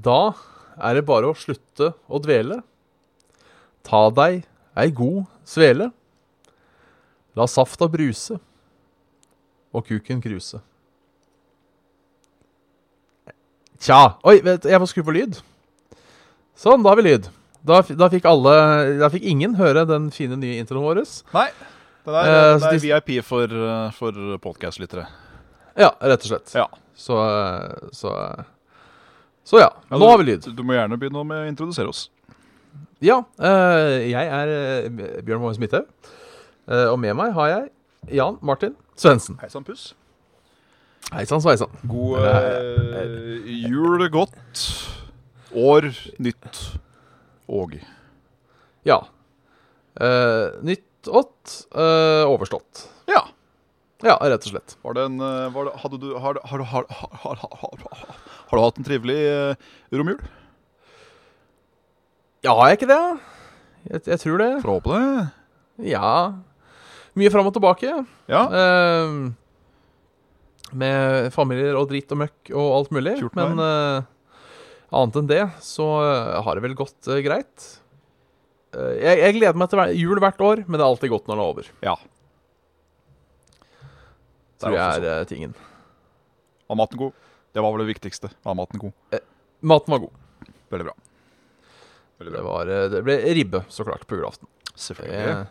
Da er det bare å slutte å dvele. Ta deg ei god svele. La safta bruse og kuken kruse. Tja Oi, vet, jeg må skru på lyd. Sånn, da har vi lyd. Da, da fikk alle Da fikk ingen høre den fine nye introen vår. Nei. Det er, Eh, det er de- VIP for, eh, for podkast-lyttere. Ja, rett og slett. Ja. Så eh, Så ja, Så ja. Nå har vi lyd. Du, du må gjerne begynne med å introdusere oss. Ja, eh, jeg er eh, Bjørn Moen Smithaug. Eh, og med meg har jeg Jan Martin Svendsen. Hei sann, puss. Hei sann, sveisann. God eh, jul godt. År nytt og Ja. Uh, nytt ått, Uh, overstått. Ja. Ja, rett og slett. Var det en eh, var det, Hadde du Har, du- har, har, har, har, har, har, har du hatt en trivelig eh, romjul? Ja, har jeg ikke det? Jeg, jeg tror det. Får håpe det. Ja. Mye fram og tilbake. Ja. Eh, med familier og dritt og møkk og alt mulig. Men eh, annet enn det så har det vel gått eh, greit. Eh, jeg, jeg gleder meg til jul hvert år, men det er alltid godt når det er over. ja. Det Tror jeg er sånn. tingen. Var maten god? Det var vel det viktigste. Var maten god? Maten var god. Veldig bra. Veldig Det, bra. var, eh, det ble ribbe, så klart, på julaften. Selvfølgelig. Eh,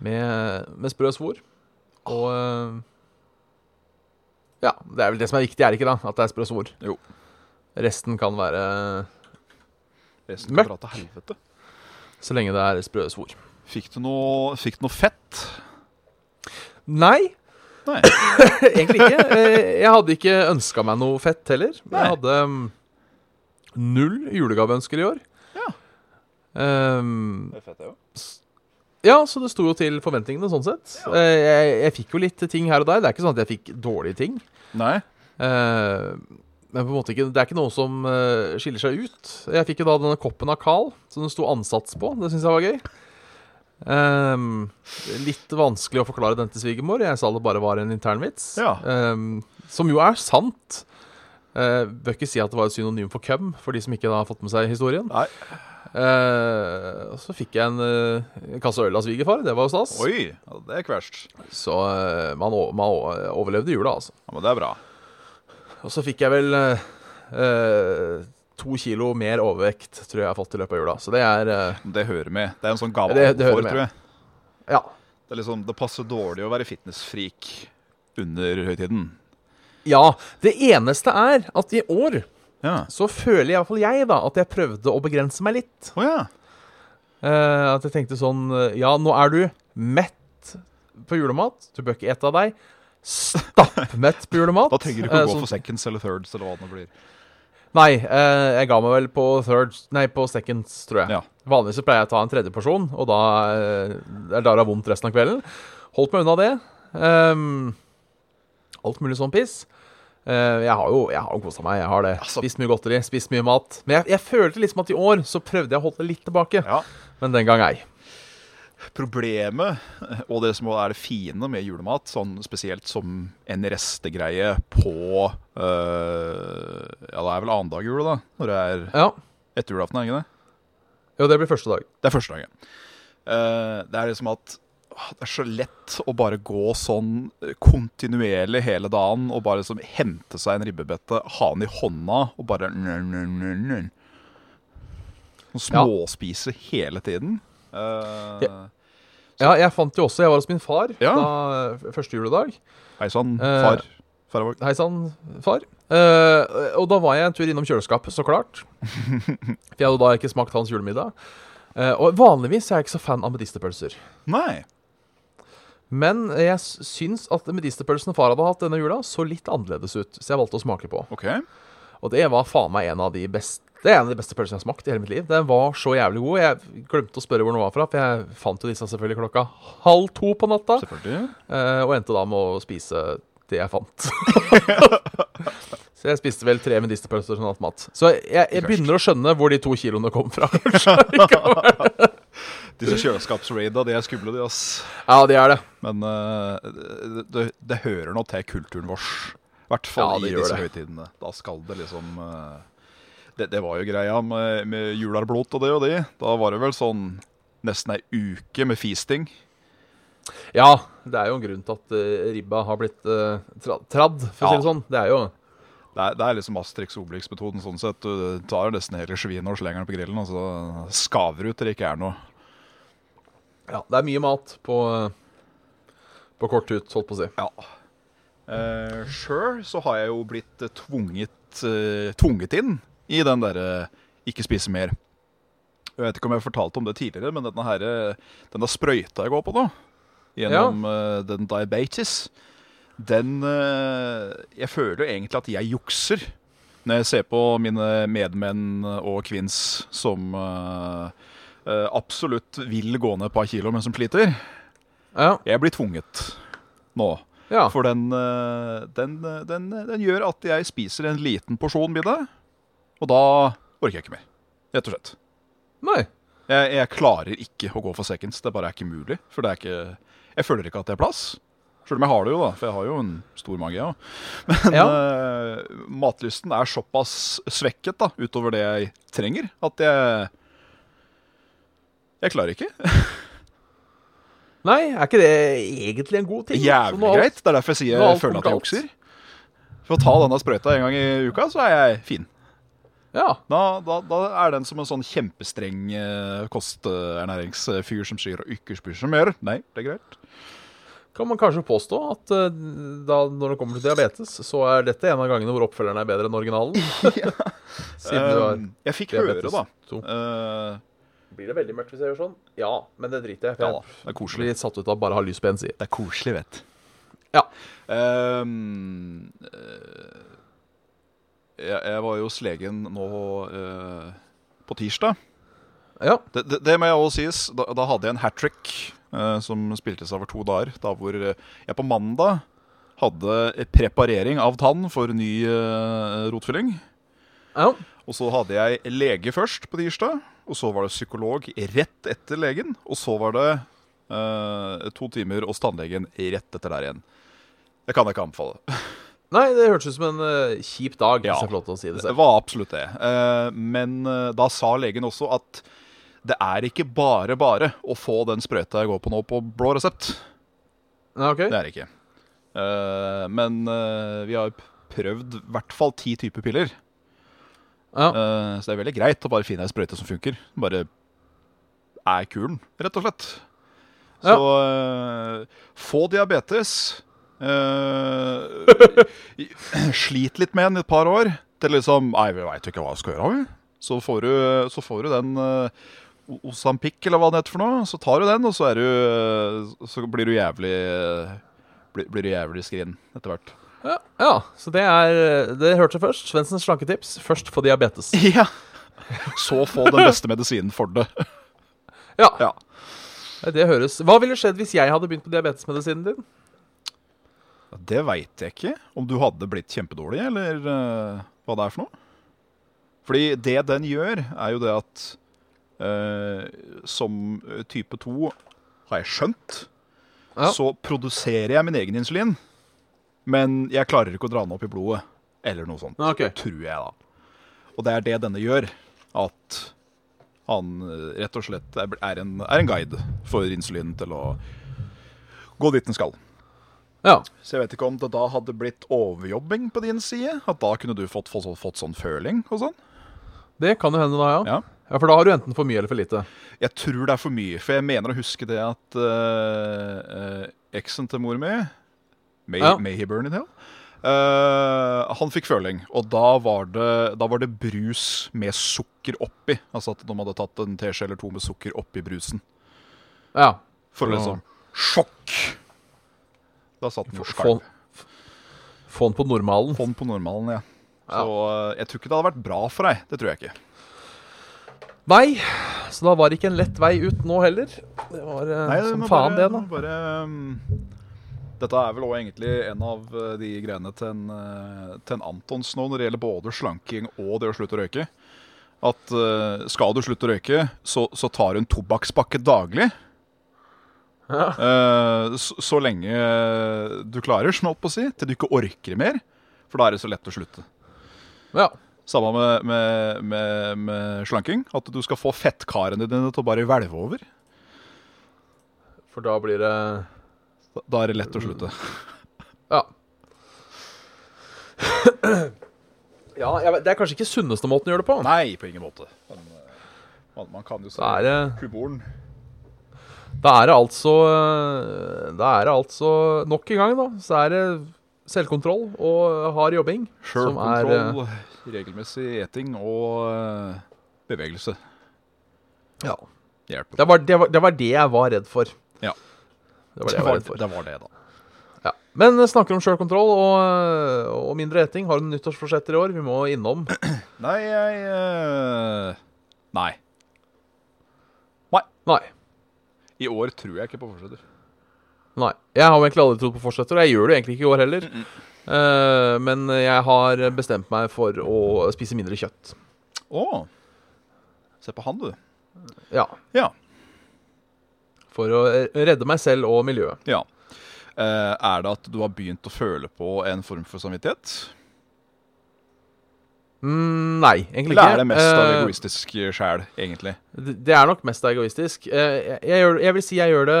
Med, med sprø svor. Og eh, Ja, det er vel det som er viktig, er det ikke da? At det er sprø svor. Jo. Resten kan være Resten kan dra til helvete. så lenge det er sprø svor. Fikk du noe, fikk du noe fett? Nei, Nei. egentlig ikke. Eh, Jeg hadde ikke ønska meg noe fett heller. Nei. Jeg hadde mm, null julegaveønsker i år. Ja. Um, Det er fett, det jo. Ja, så det sto jo til forventningene sånn sett. Ja. Jeg, jeg fikk jo litt ting her og der. Det er ikke sånn at jeg fikk dårlige ting. Nei. Uh, men på en måte ikke, det er ikke noe som eh, skiller seg ut. Jeg fikk jo da denne koppen av Carl, som det sto ansats på. Det syns jeg var gøy. Ehm, litt vanskelig å forklare den til svigermor. Jeg sa det bare var en internvits. Ja. Um, som jo er sant. Uh, bør ikke si at det var et synonym for køm, for de som ikke da har fått med seg historien. Nei. Uh, og så fikk jeg en, uh, kasse øl av svigerfar. Det var jo stas. Oi, det er kverst. Så uh, man, man overlevde jula, altså. Ja, men det er bra. Og så fikk jeg vel uh, to kilo mer overvekt, tror jeg jeg har fått i løpet av jula. Så det er uh, Det hører med. Det er en sånn gave Det- det hører for, med. tror jeg. Ja. Det, er liksom, det passer dårlig å være fitnessfreak under høytiden. ja. Det eneste er at i år Ja. så føler i hvert fall jeg da at jeg prøvde å begrense meg litt. Oh, ja. uh, at jeg tenkte sånn eh, Ja, nå er du mett på julemat. Du bør ikke ete av deg. Stappmett på julemat. Da trenger du ikke Eh, å gå så- for seconds eller thirds eller hva det blir. Nei, eh, jeg ga meg vel på third, Nei, på seconds, tror jeg. Ja. Vanligvis pleier jeg å ta en tredje porsjon, og da eh, er det vondt resten av kvelden. Holdt meg unna det. Um, alt mulig sånn piss. Uh, jeg har jo jeg har kosa meg. Jeg har det. Altså- Spist mye godteri, spist mye mat. Men jeg, jeg følte liksom at i år så prøvde jeg å holde det litt tilbake. Ja. Men den gang ei. Problemet, og det som er det fine med julemat, sånn spesielt som en restegreie på øh, Ja, det er vel annendag jul, da. Når det er Ja. etter julaften, er det ikke det? Jo, det blir første dag. Det er første dagen. Uh, det er liksom at åh, det er så lett å bare gå sånn kontinuerlig hele dagen og bare liksom hente seg en ribbebette, ha den i hånda og bare. Sånn. Småspise hele tiden. Eh, Ja, jeg fant jo også Jeg var hos min far Ja. da første juledag. Hei sann, Eh, far. Faravåg. Hei sann, far. Uh, og da var jeg en tur innom kjøleskapet, så klart. For jeg hadde da ikke smakt hans julemiddag. Uh, og vanligvis er jeg ikke så fan av medisterpølser. Nei. Men jeg syns at medisterpølsene far hadde hatt denne jula, så litt annerledes ut. Så jeg valgte å smake på. Ok. Og det var faen meg en av de beste Det er en av de beste pølsene jeg har smakt i hele mitt liv. Den var så jævlig god. Jeg glemte å spørre hvor den var fra, for jeg fant jo disse selvfølgelig klokka halv to på natta. Selvfølgelig. eh, Og endte da med å spise det jeg fant. så jeg spiste vel tre medisterpølser som nattmat. Så jeg, jeg begynner å skjønne hvor de to kiloene kom fra. Disse kjøleskapsraida, de er skumle, de, ass. ja, det er det. Men uh, det, det, hører nå til kulturen vår. I hvert fall Ja, i disse det. høytidene. Da skal det liksom eh, det, det var jo greia med, med jularblot og det og det. Da var det vel sånn nesten ei uke med feasting. Ja, det er jo en grunn til at uh, ribba har blitt uh, tradd, for å si det sånn. Det er jo Det er, det er liksom Asterix Obelix-metoden sånn sett. Du tar nesten hele svinet og slenger den på grillen, og så skaver ut til det ikke er noe. Ja, det er mye mat på, eh, på kort ut, holdt på å si. Ja. Uh, Sjøl så har jeg jo blitt eh, tvunget, eh, tvunget inn i den derre ikke spise mer. Jeg vet ikke om jeg fortalte om det tidligere, men denne, her, eh, denne sprøyta jeg går på nå, gjennom eh, den diabetes, den eh, Jeg føler jo egentlig at jeg jukser når jeg ser på mine medmenn og kvinns som uh, eh, absolutt vil gå ned et par kilo, men som sliter. Ja. Jeg blir tvunget nå. ja. For den, eh, den, eh, den, den gjør at jeg spiser en liten porsjon middag, og da orker jeg ikke mer. Rett og slett. Nei. Jeg, jeg klarer ikke å gå for seconds. Det bare er ikke mulig. For det er ikke Jeg føler ikke at det er plass. Selv om jeg har det jo, da. For jeg har jo en stor mage, òg. Men Ja. Uh, matlysten er såpass svekket da, utover det jeg trenger, at jeg Jeg klarer ikke. Nei, er ikke det egentlig en god ting? Jævlig alt- greit. Det er derfor jeg sier jeg føler at jeg jukser. For å ta denne sprøyta en gang i uka, så er jeg fin. Ja. Da, da, da er den som en sånn kjempestreng eh, kosternæringsfyr som sier 'ikke spise mer'. Nei, det er greit. Kan man kanskje påstå at eh, da, når det kommer til diabetes, så er dette en av gangene hvor oppfølgeren er bedre enn originalen? Siden du har Um, jeg fikk høre, da. 2. eh, Blir det veldig mørkt hvis jeg gjør sånn? Ja, men det driter jeg i. ja da, det er koselig. blir satt ut av bare å ha lys på én side. Det er koselig, vet Ja. Um, eh, jeg, jeg var jo hos legen nå eh, på tirsdag. Ja. Det, det, det må jeg også sies. Da, da hadde jeg en hat trick eh, som spiltes over to dager. Da hvor eh, jeg på mandag hadde preparering av tann for ny eh, rotfylling. ja. Og så hadde jeg lege først på tirsdag. Og så var det psykolog rett etter legen. Og så var det eh, to timer hos tannlegen rett etter der igjen. Det kan jeg ikke anbefale. Nei, det hørtes ut som en uh, kjip dag, Ja. si det Det var absolutt det. Uh, men uh, da sa legen også at det er ikke bare bare å få den sprøyta jeg går på nå, på blå resept. Nei, ok. Det er det ikke. Men vi har prøvd i hvert fall ti typer piller. Ja. Så det er veldig greit å bare finne ei sprøyte som funker. Bare er kul, rett og slett. Så få diabetes. Eh, slit litt med den i et par år. Til liksom Nei, vi veit ikke hva vi skal gjøre. vi. Så får du, så får du den uh, Osampic, eller hva det heter for noe. Så tar du den, og så, er du, eh, så blir du jævlig eh, blir, blir du jævlig skrin etter hvert. Ja, ja, så det er Det hørte jeg først. Svendsens slanketips. Først få diabetes. Ja. Så få den beste medisinen for det. Ja, Ja. det høres Hva ville skjedd hvis jeg hadde begynt på diabetesmedisinen din? Det veit jeg ikke. Om du hadde blitt kjempedårlig, eller uh, hva det er for noe. Fordi det den gjør, er jo det at uh, som type 2 har jeg skjønt, Ja. så produserer jeg min egen insulin. Men jeg klarer ikke å dra den opp i blodet. Eller noe sånt. Okay. Tror jeg, da. Og det er det denne gjør. At han eh, rett og slett er, er, en, er en guide for insulinen til å gå dit den skal. Ja. Så jeg vet ikke om det da hadde blitt overjobbing på din side? At da kunne du fått, fått, fått sånn føling og sånn? Det kan jo hende, da, ja. Ja. ja. For da har du enten for mye eller for lite. Jeg tror det er for mye, for jeg mener å huske det at uh, eksen til mor mi, May, Ja. May he burn in hell, uh, han fikk føling. Og da var, det, da var det brus med sukker oppi. Altså at de hadde tatt en teskje eller to med sukker oppi brusen. Ja. For å liksom Sjokk! Da satt den Få skalv. få den på normalen. Få den på normalen, ja. Så ja. jeg tror ikke det hadde vært bra for deg. Det tror jeg ikke. Nei, så da var det ikke en lett vei ut nå heller. Det var eh, Nei, som faen, bare, det, da. Bare, um, dette er vel òg egentlig en av eh, de greiene til en, eh, til en Antons nå, når det gjelder både slanking og det å slutte å røyke. At uh, skal du slutte å røyke, så, så tar du en tobakkspakke daglig. Ja. Eh, så, så lenge du klarer, som jeg holdt på å si, til du ikke orker mer. For da er det så lett å slutte. Ja. Samme med, med, med, med slanking. At du skal få fettkarene dine til å bare hvelve over. For da blir det Da, da er det lett å slutte. Ja. ja, vet, det er kanskje ikke sunneste måten å gjøre det på. Nei, på ingen måte. Men, eh, man, man kan jo se kuboren. Da er det altså eh, Da er det altså Nok en gang, da, så er det selvkontroll og hard jobbing som er eh, regelmessig eting og eh, bevegelse. Ja. Det var det, var, det var det jeg var redd for. Ja. Det var det jeg var redd for. det, var det, da. Ja. Men snakker om sjølkontroll og, og mindre eting. Har du nyttårsforsetter i år? Vi må innom. Nei, jeg eh, Nei. Nei. I år tror jeg ikke på fortsetter. Nei. Jeg har jo egentlig aldri trodd på fortsetter, og jeg gjør det egentlig ikke i år heller. Eh, men jeg har bestemt meg for å spise mindre kjøtt. Å! Se på han, du. Ja. Ja. For å redde meg selv og miljøet. ja. Uh, er det at du har begynt å føle på en form for samvittighet? Mm, nei, egentlig Eller ikke. er det mest av Eh, egoistisk sjæl, egentlig? det det er nok mest egoistisk. Eh, jeg, jeg, gjør, jeg vil si jeg gjør det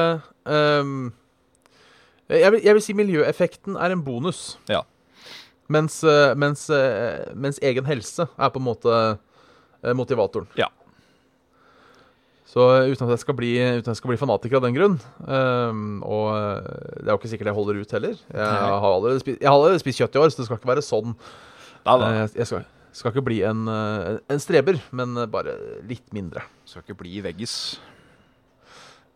um, jeg, vil, jeg vil si miljøeffekten er en bonus. Ja. Mens, eh, mens, eh, mens egen helse er på en måte eh, motivatoren. Ja. Så eh, uten at jeg skal bli, uten skal bli fanatiker av den grunn um, Og eh, det er jo ikke sikkert jeg holder ut heller. Jeg har allerede spist, har allerede spist kjøtt i år, så det skal ikke være sånn. Da, da. Eh, Jeg, jeg skal, skal ikke bli en, eh, en streber, men bare litt mindre. Skal ikke bli veggis.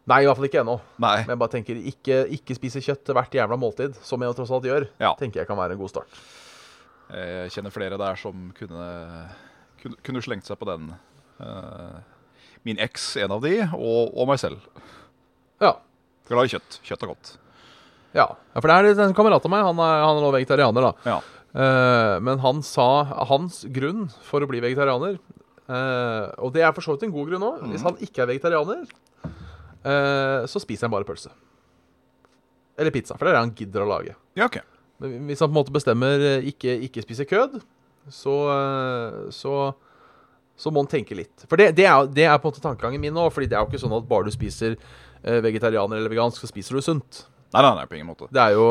Nei, i hvert fall ikke ennå. Nei. Men jeg bare tenker ikke, ikke spise kjøtt til hvert jævla måltid, som jeg tross alt gjør. Ja. Tenker jeg kan være en god start. Jeg kjenner flere der som kunne, kunne, kunne slengt seg på den. Eh, min eks, en av de, og, og meg selv. Ja. Glad i kjøtt. Kjøtt er godt. ja. ja for det er en kamerat av meg, han er, han er nå vegetarianer, da. Ja. Eh, men han sa hans grunn for å bli vegetarianer eh, Og det er for så vidt en god grunn òg. Hvis han ikke er vegetarianer, eh, så spiser han bare pølse. Eller pizza, for det er det han gidder å lage. ja, okay. Men hvis han på en måte bestemmer ikke, ikke spise kød, så, så, så må han tenke litt. For det, det, er, det er på en måte tankegangen min nå. Fordi det er jo ikke sånn at bare du spiser vegetarianer eller vegansk, så spiser du sunt. Nei, nei, nei, på ingen måte. Det er jo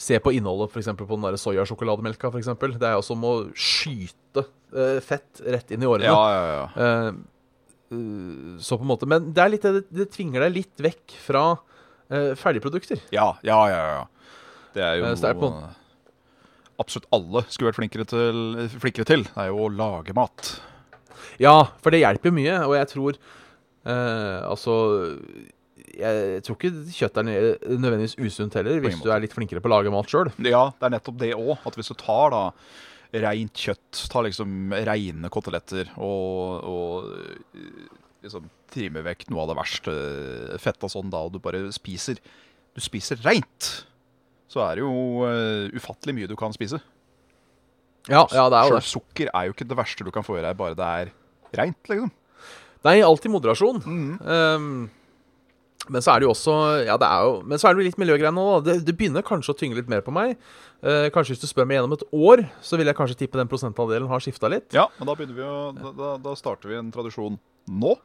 Se på innholdet for på den soyasjokolademelka. Det er jo som å skyte eh, fett rett inn i årene. Ja, ja, ja. Eh, eh, så på en måte Men det er litt det, det tvinger deg litt vekk fra ferdigprodukter. Ja, ja, ja. ja. Det er jo det er noe absolutt alle skulle vært flinkere til, flinkere til. Det er jo å lage mat. Ja, for det hjelper mye, og jeg tror eh, Altså Jeg tror ikke kjøtt er nødvendigvis usunt heller, hvis du er litt flinkere på å lage mat sjøl. Ja, det er nettopp det òg. At hvis du tar da rent kjøtt, tar liksom reine koteletter og, og liksom trimmer vekk noe av det verste fettet og sånn, da, og du bare spiser Du spiser reint, så er det jo uh, ufattelig mye du kan spise. Ja, ja, det er jo det. sukker er jo ikke det verste du kan få i deg, bare det er reint, liksom. Nei, alt i moderasjon. Um, men så er det jo også Ja, det er jo Men så er det jo litt miljøgreier nå. Det, det begynner kanskje å tynge litt mer på meg. Eh, kanskje hvis du spør meg gjennom et år, så vil jeg kanskje tippe den prosentandelen har skifta litt. Ja, men da begynner vi å Da, da, da starter vi en tradisjon nå.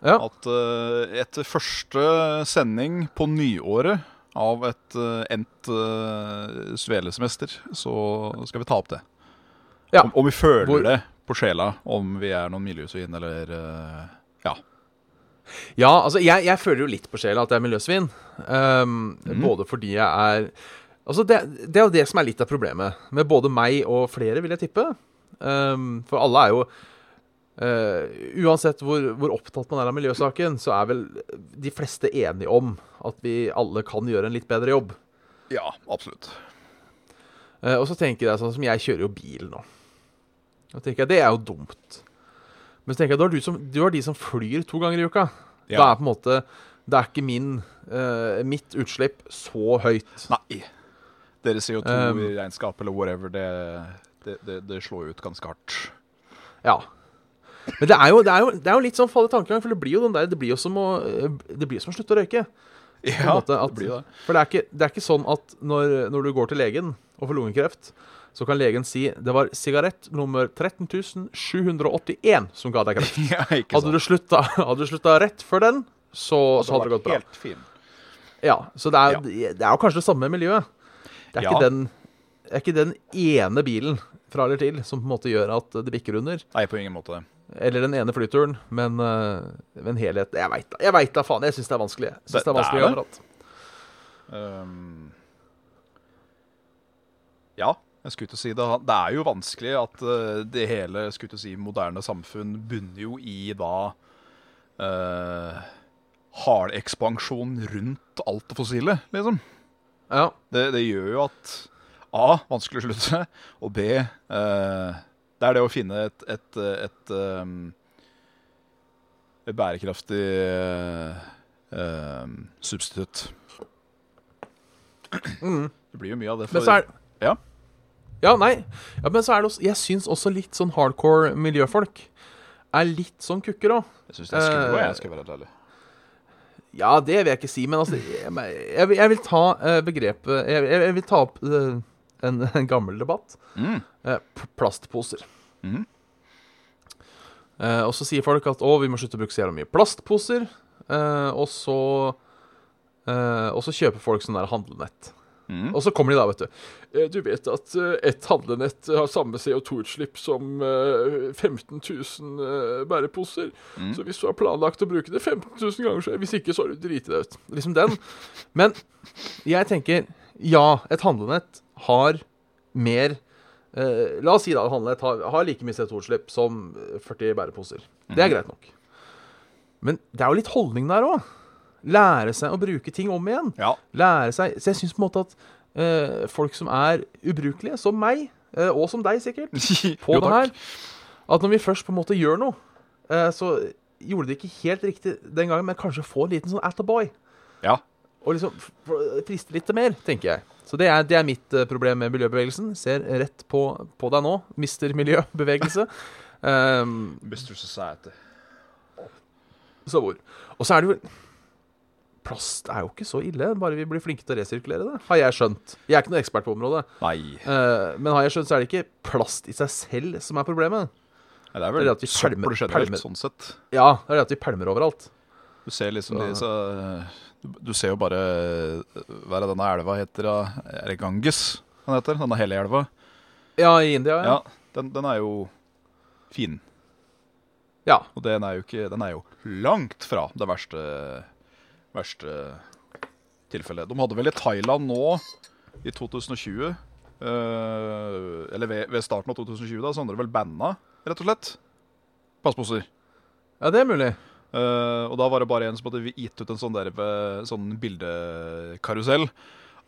Ja. At eh, etter første sending på nyåret av et uh, endt uh, svelesemester, så skal vi ta opp det. Ja. Om, om vi føler Hvor- det på sjela, om vi er noen miljøsvin eller uh, Ja. Ja, altså jeg, jeg føler jo litt på sjela at jeg er miljøsvin. Um, mm. Både fordi jeg er Altså det, det er jo det som er litt av problemet med både meg og flere, vil jeg tippe. Um, for alle er jo uh, Uansett hvor, hvor opptatt man er av miljøsaken, så er vel de fleste enige om at vi alle kan gjøre en litt bedre jobb. Ja, absolutt. Uh, og så tenker jeg sånn som jeg kjører jo bil nå. Og tenker jeg, Det er jo dumt. Men så tenker jeg, du har, du som, du har de som flyr to ganger i uka. Da er på en måte Da er ikke min, uh, mitt utslipp så høyt. Nei. Deres CO2 Um, eller whatever, det, det, det, det slår ut ganske hardt. Ja. Men det er jo, det er jo, det er jo litt sånn farlig tankegang, for det blir jo den der, det blir jo som å, det blir som å slutte å røyke. Ja, at, det blir det. For det er, ikke, det er ikke sånn at når, når du går til legen og får lungekreft, så kan legen si det var sigarett nummer 13.781 som ga deg kreft. Ja, Hadde du slutta, hadde du slutta rett før den, så, så hadde det gått bra. Helt fin. Ja, Så det er, Ja. det er jo kanskje det samme miljøet. Det er, Ja. ikke den, det er ikke den ene bilen fra eller til som på en måte gjør at det bikker under. Nei, på ingen måte. Eller den ene flyturen, men, uh, men helhet Jeg veit da, jeg vet da faen. Jeg syns det er vanskelig. Jeg synes Det- det, er vanskelig det er det. Um, ja, jeg skulle til å si det. Det er jo vanskelig at uh, det hele skulle til å si, moderne samfunn bunner jo i da eh, hard ekspansjon rundt alt det fossile, liksom. Ja. Det, det gjør jo at A. Vanskelig å slutte, og B. eh, det er det å finne et, et, et, et bærekraftig eh, substitutt. substitutt. Det blir jo mye av det. Men så er Ja. Ja, nei. Ja, men så er det også Jeg syns også litt sånn hardcore miljøfolk er litt sånn kukker òg. Jeg syns det er skummelt, Eh, jeg skal være ærlig. Ja, det vil jeg ikke si, men altså Jeg, jeg, vil- jeg vil ta uh, begrepet jeg, jeg, vil ta opp uh, en, en gammel debatt. Mm. Uh, plastposer. Mm. Og så sier folk at å, vi må slutte å bruke så jævla mye plastposer. Og så Og så kjøper folk sånn der handlenett. Mm. Og så kommer de da, vet du. Eh, Du vet at ett et handlenett har samme CO2-utslipp som eh, 15 000 eh, bæreposer. Mm. Så hvis du har planlagt å bruke det 15 000 ganger, så hvis ikke, så har du driti deg ut. Liksom den. Men jeg tenker ja, et handlenett har mer eh, La oss si da et handlenett har, har like mye CO2-utslipp som 40 bæreposer. Det er Mhm. greit nok. Men det er jo litt holdning der òg. Lære seg å bruke ting om igjen Ja. lære seg Så jeg syns på en måte at uh, folk som er ubrukelige, som meg, uh, og som deg sikkert, på Jo, det her At når vi først på en måte gjør noe, uh, så gjorde det ikke helt riktig den gangen, men kanskje få en liten sånn Attaboy. Ja. Og liksom friste litt mer, tenker jeg. Så det er, det er mitt problem med miljøbevegelsen. Ser rett på, på deg nå, mister miljøbevegelse. Um, Mr. Society. så hvor. Og så er det jo Plast er jo ikke så ille, bare vi blir flinke til å resirkulere det, har jeg skjønt. Jeg er ikke noen ekspert på området, Nei. eh, men har jeg skjønt, så er det ikke plast i seg selv som er problemet. Nei, det er Det vel er at vi søppel generelt, sånn sett. Ja, det er det at vi pælmer overalt. Du ser liksom Så- de, så, du, du ser jo bare Hva er det denne elva heter? Er det Ganges den heter? Denne hele elva? Ja, i India, ja. Ja, den, den er jo fin. Ja, Og den er jo, ikke, den er jo langt fra det verste, verste tilfellet. De hadde vel i Thailand nå, i 2020 eh, Eller ved, starten av 2020, da, så hadde de vel banna, rett og slett, plastposer. ja det er mulig. Eh, og da var det bare en som hadde gitt ut en sånn, der, eh, sånn bildekarusell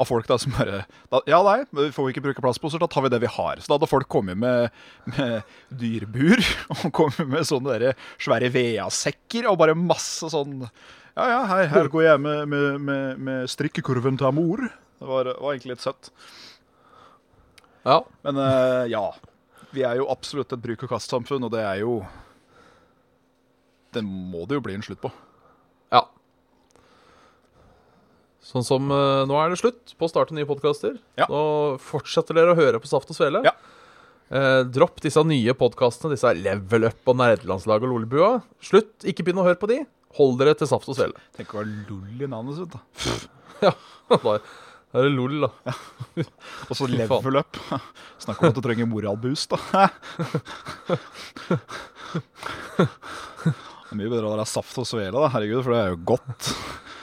av folk da som bare da, Ja, nei, vi får ikke bruke plastposer, da tar vi det vi har. Så da hadde folk kommet med, med dyrbur og kommet med sånne der svære vedsekker og bare masse sånn Ja, ja, her, her går jeg med, med, med, med strikkekurven til mor. Det var, var egentlig litt søtt. Ja. Men uh, ja. Vi er jo absolutt et bruk-og-kast-samfunn, og det er jo Det må det jo bli en slutt på. ja. Sånn som uh, nå er det slutt på å starte nye podkaster. Ja. Nå fortsetter dere å høre på Saft og Svele. Ja. Uh, dropp disse nye podkastene, disse Level Up og Nerdelandslaget og Lolebua. Slutt, ikke begynn å høre på de. Hold dere til Saft og Svele. Tenk å være lull i navnet sitt, da. Ja, da er det LOL, da. Og så level up. Snakk om at du trenger moralboost, da. Det er mye bedre å være saft og svele, da. Herregud, for det er jo godt.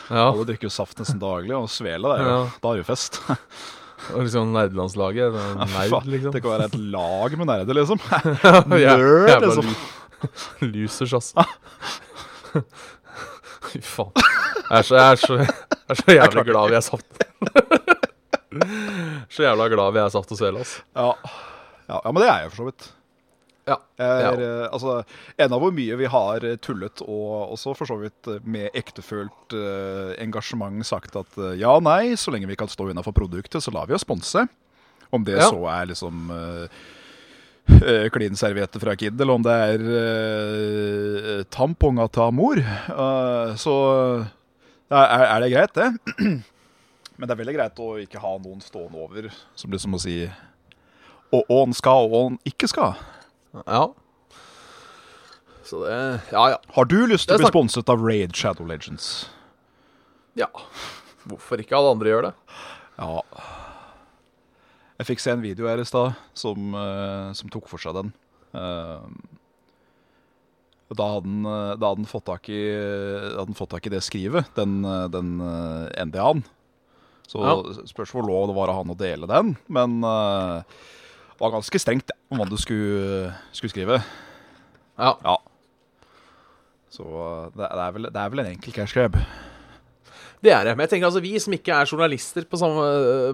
Ja. Alle drikker jo saft nesten daglig, og svele, det er jo, Ja. da er det jo fest. Og liksom nerdelandslaget. er Nerd, liksom. Tenk å være et lag med nerder, liksom. Nerd, liksom. Losers, altså. Fy faen. Jeg er så, jeg er så, jeg er så jævlig glad vi er saft. så jævla glad vi er saft og svele, altså. Ja. Ja, ja, men det er jeg for så vidt. Ja. Jeg er, eh, altså, Enda hvor mye vi har eh, tullet og også for så vidt eh, med ektefølt uh, engasjement sagt at uh, ja, nei, så lenge vi kan stå innafor produktet, så lar vi oss sponse. Om det Ja. så er liksom uh, klinservietter fra Kid, eller om det er uh, tamponger til mor. Uh, så er, er det greit, det. Men det er veldig greit å ikke ha noen stående over som liksom å si og ån han skal, og han ikke skal. Ja. Så det Ja, ja. Har du lyst til å bli sponset av Raid Shadow Legends? Ja. Hvorfor ikke alle andre gjør det? Ja. Jeg fikk se en video her i stad som, eh, som tok for seg den. Eh, da hadde han, eh, da hadde han fått tak i hadde han fått tak i det skrivet, den, den NDA-en. Så Ja. spørs hvor lov det var han å dele den. Men det var ganske strengt om hva du skulle, skulle skrive. Ja. Ja. Så det, det, er vel, det er vel en enkel cash-grab. Det er det. Men jeg tenker altså vi som ikke er journalister på, samme,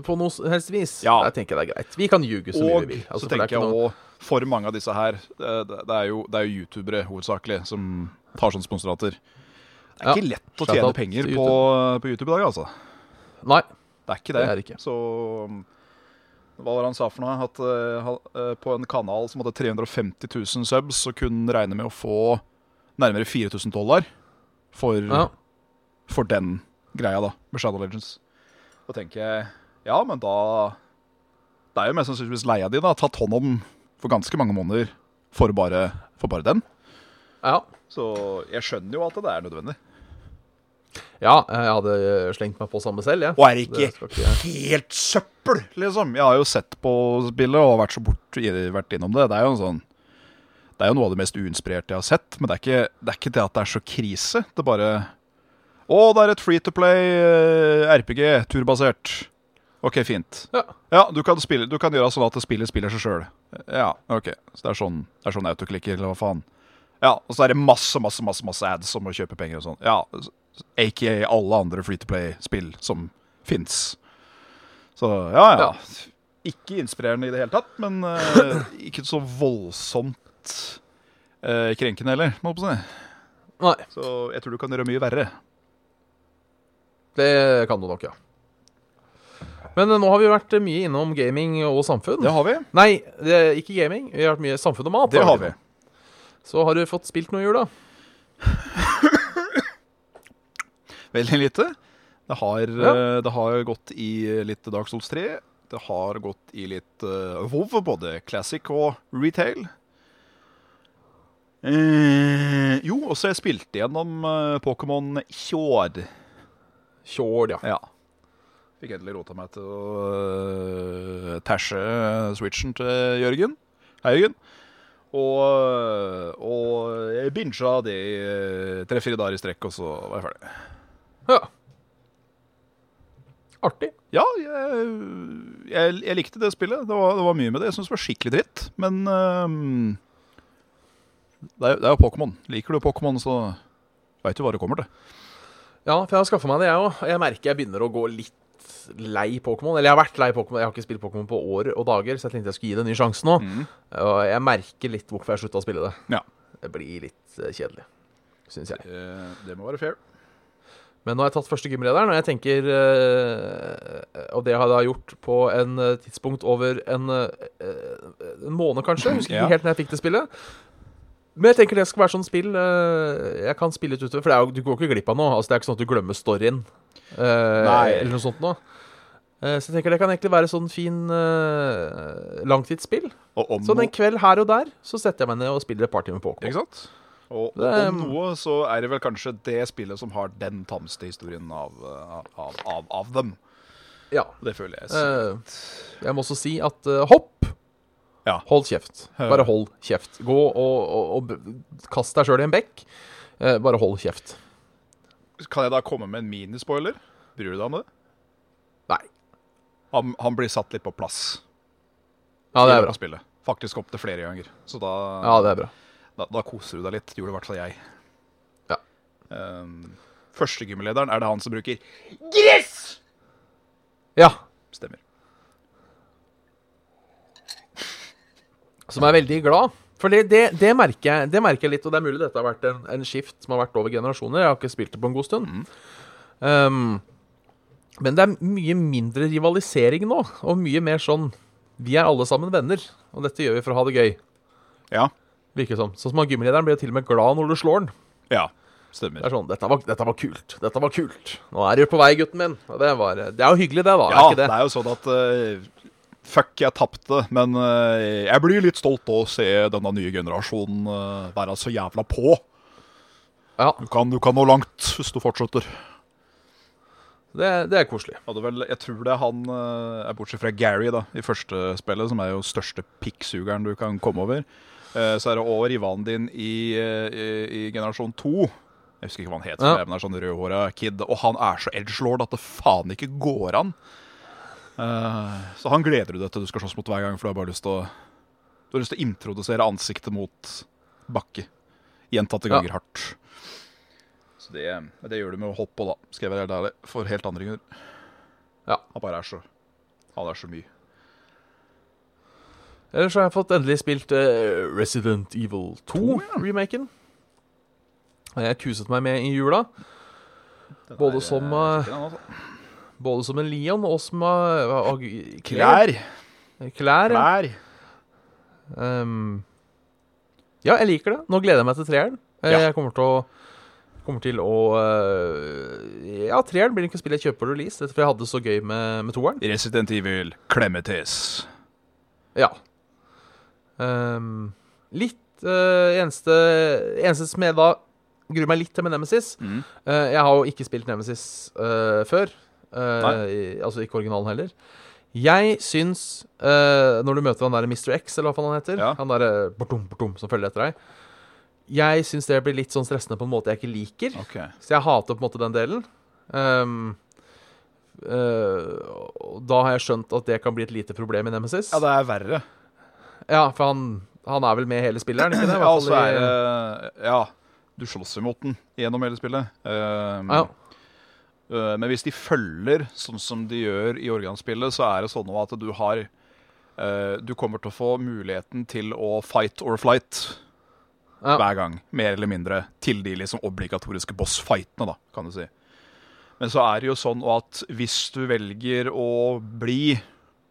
på noe helst vis, Ja. der tenker jeg det er greit. Vi kan ljuge så mye vi vil. Altså, så er tenker jeg noe- også for mange av disse her Det, det, er, jo, det er jo youtubere hovedsakelig som tar sånne sponsorater. Det er Ja. ikke lett å tjene out penger til på, på YouTube i dag, altså. Nei. Det er ikke det. Det er ikke. Så um, hva var det han sa for noe? At uh, på en kanal som hadde 350 000 subs, så kunne han regne med å få nærmere 4000 dollar for, Ja. for den greia, da, med Shadow Legends. Da tenker jeg ja, men da Det er jo mest sannsynligvis leia di, da. Tatt hånd om for ganske mange måneder for bare, for bare den. ja. Så jeg skjønner jo at det er nødvendig. Ja, jeg hadde slengt meg på samme selv, jeg. Og er det Det ikke ikke- helt søppel, liksom? Jeg har jo sett på spillet og vært så bort, vært innom det. Det er jo en sånn Det er jo noe av det mest uinspirerte jeg har sett, men det er ikke det, er ikke det at det er så krise. Det bare Å, det er et free to play eh, RPG, turbasert. OK, fint. Ja. Ja, du kan, spille, du kan gjøre sånn at spillet spiller seg sjøl. Ja, OK. Så det er sånn, det er sånn autoklikker, eller hva faen. Ja, og så er det masse, masse, masse masse ads om å kjøpe penger og sånn. Ja, aka alle andre free to play-spill som fins. Så ja, ja. Ja. Ikke inspirerende i det hele tatt, men uh, ikke så voldsomt uh, krenkende heller, må jeg på å si. Nei, Så jeg tror du kan gjøre mye verre. Det kan du nok, ja. Men eh, nå har vi vært eh, mye innom gaming og samfunn. Det har vi. Nei, det ikke gaming. Vi har vært mye samfunn og mat. Det har vi. Så har du fått spilt noe i jula? Veldig lite. Det har, Ja. eh, det har gått i litt Dark Souls 3. Det har gått i litt uh, WoW, både classic og retail. Eh, jo, og så har jeg spilt igjennom uh, Pokémon Fjord. Tjord, ja. Ja. Fikk endelig rota meg til å uh, tashe switchen til Jørgen. Hei, Jørgen. Og, eh, og jeg bincha det i eh, tre-fire dager i strekk, og så var jeg ferdig. ja. Artig. Ja, jeg, jeg, jeg likte det spillet. Det var, det var mye med det. Jeg syns det var skikkelig dritt. Men um, det, er, det er jo Pokémon. Liker du Pokémon, så veit du hva det kommer til. Ja, for jeg har skaffa meg det, jeg òg. Jeg merker jeg begynner å gå litt lei Pokémon. Eller jeg har vært lei Pokémon. Jeg har ikke spilt Pokémon på år og dager, så jeg tenkte jeg skulle gi det en ny sjanse nå. Og jeg merker litt hvorfor jeg slutta å spille det. Ja. Det blir litt eh, kjedelig, syns jeg. Det, det må være fair. Men nå har jeg tatt første gymlederen, og jeg tenker eh, Og det har jeg da gjort på en eh, tidspunkt over en, eh, en måned, kanskje. Jeg husker Ja. ikke helt når jeg fikk det spillet. Men jeg tenker det skal være sånn spill eh, jeg kan spille litt utover. For det jo, du går ikke glipp av noe. Altså, det er ikke sånn at du glemmer storyen. eh, Nei. Eller noe sånt noe. Eh, så jeg tenker det kan egentlig være sånn fin uh, langtidsspill. Og om, Så en kveld her og der så setter jeg meg ned og spiller et par timer Pokémon. ikke sant? Og, om noe så er det vel kanskje det spillet som har den tamste historien av, av, av, av dem. Ja. Det føler jeg. Uh, jeg må også si at uh, hopp Ja. Hold kjeft. Bare hold kjeft. Gå og, og, og kast deg sjøl i en bekk. Eh, bare hold kjeft. Kan jeg da komme med en minispoiler? Bryr du deg om det? Nei. Han, han blir satt litt på plass. Ja, det er bra. Spillet. Faktisk opptil flere ganger. Så da Ja, det er bra. Da, da koser du deg litt. Det gjorde i hvert fall jeg. Ja. Um, første gymlederen, er det han som bruker gress? Ja. Stemmer. Som er veldig glad. For det, det, det, merker jeg, det merker jeg litt, og det er mulig dette har vært en, en skift som har vært over generasjoner. Jeg har ikke spilt det på en god stund. Um, men det er mye mindre rivalisering nå, og mye mer sånn Vi er alle sammen venner, og dette gjør vi for å ha det gøy. Ja. Virker som. Sånn som han gymlederen blir til og med glad når du slår han. Ja, stemmer. Det er sånn dette var, 'Dette var kult. Dette var kult. Nå er du på vei, gutten min.' Og det, var, det er jo hyggelig, det, da. Ja, er det det? er jo sånn at eh, Fuck, jeg tapte, men eh, jeg blir litt stolt av å se denne nye generasjonen eh, være så jævla på. Ja, Du kan, du kan nå langt hvis du fortsetter. det, det er koselig. Hadde vel, jeg tror det er han, eh, bortsett fra Gary da, i første spillet, som er jo største pikksugeren du kan komme over. Så er det òg rivalen din i, i, i generasjon 2. Jeg husker ikke hva han het, Ja. men er sånn rødhåra kid. Og han er så edgelord at det faen ikke går an. Eh, Så han gleder du deg til du skal slåss mot hver gang, for du har bare lyst til å Du har lyst til å introdusere ansiktet mot bakke. Gjentatte Ja. ganger hardt. Så det, det gjør du med å hoppe på, da, skal jeg være helt ærlig. For helt andre grunner. Ja. Han bare er så Han er så mye. Ellers så har jeg fått endelig spilt uh, Resident Evil 2-remaken. Jeg kuset meg med i jula. Både som, eh, altså. Både som en Leon og som uh, Klær. Klær. ja. Klær. Um, ja, jeg liker det. Nå gleder jeg meg til treeren. Eh, Ja. Jeg kommer til å Kommer til å uh, Ja, treeren blir ikke spill jeg kjøper på release, for jeg hadde det så gøy med, med toeren. Resident Evil Clemetis. Ja. Um, litt uh, eneste, eneste som jeg da gruer meg litt til med Nemesis Mm. uh, Jeg har jo ikke spilt Nemesis uh, før. I, altså ikke originalen heller. Jeg syns, uh, når du møter han der Mr. X, eller hva han heter, Ja. han derre bortum, bortum som følger etter deg Jeg syns det blir litt sånn stressende på en måte jeg ikke liker. Okay. Så jeg hater på en måte den delen. Um, uh, da har jeg skjønt at det kan bli et lite problem i Nemesis. Ja, det er verre. Ja, for han, han er vel med hele spillet, er ikke det? Ja, altså er Ja, du slåss imot den gjennom hele spillet. Um, Ja. Uh, men hvis de følger sånn som de gjør i organspillet, så er det sånn at du har uh, Du kommer til å få muligheten til å fight or flight Ja. hver gang. Mer eller mindre. Til de liksom obligatoriske boss-fightene, da, kan du si. Men så er det jo sånn at hvis du velger å bli,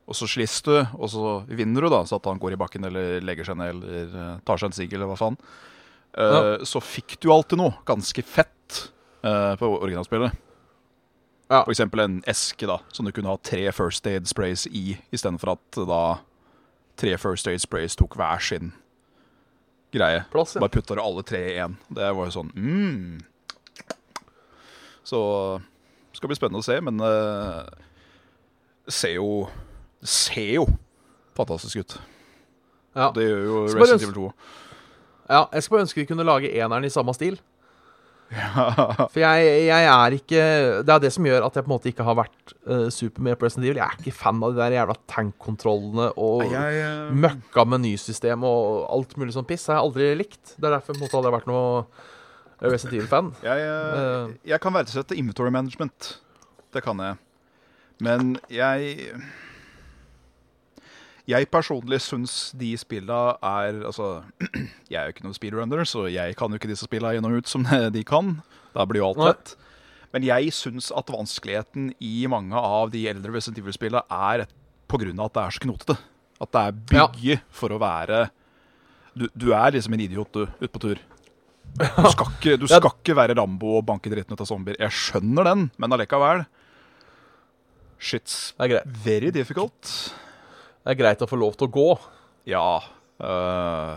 og så slits du, og så vinner du, da, så at han går i bakken eller legger seg ned eller eh, tar seg en sigg eller hva faen, ja. så fikk du alltid noe ganske fett eh, på originalspillet. Ja. Eksempel en eske da, som du kunne ha tre First Aid Sprays i, istedenfor at da tre First Aid Sprays tok hver sin greie. Plass, ja. Bare putta alle tre i én. Det var jo sånn mm. Så det skal bli spennende å se, men uh, ser jo Det ser jo fantastisk ut. Ja. Det gjør jo Resident Evil 2. ja, jeg skulle bare ønske vi kunne lage eneren i samme stil. For jeg, jeg er ikke Det er det som gjør at jeg på en måte ikke har vært uh, super med på Resident Evil. Jeg er ikke fan av de der jævla tank-kontrollene og Jeg, uh... møkka menysystem og alt mulig sånn piss. Det har jeg aldri likt. Det er derfor på en måte hadde jeg vært noe Resident Evil-fan. jeg, uh, jeg kan verdsette inventory management. Det kan jeg. Men jeg Jeg personlig syns de spilla er Altså, jeg er jo ikke noen speedrunner, så jeg kan jo ikke disse spilla inn og ut som de kan. Da blir jo alt lett. Men jeg syns at vanskeligheten i mange av de eldre Resident Evil-spilla er av at det er så knotete. At det er bygget for å være du, du er liksom en idiot, du, ute på tur. Du skal, ikke, du skal ikke være Rambo og banke dritten ut av zombier. Jeg skjønner den, men allikevel Shit's er very difficult. Det er greit å få lov til å gå. Ja Uh,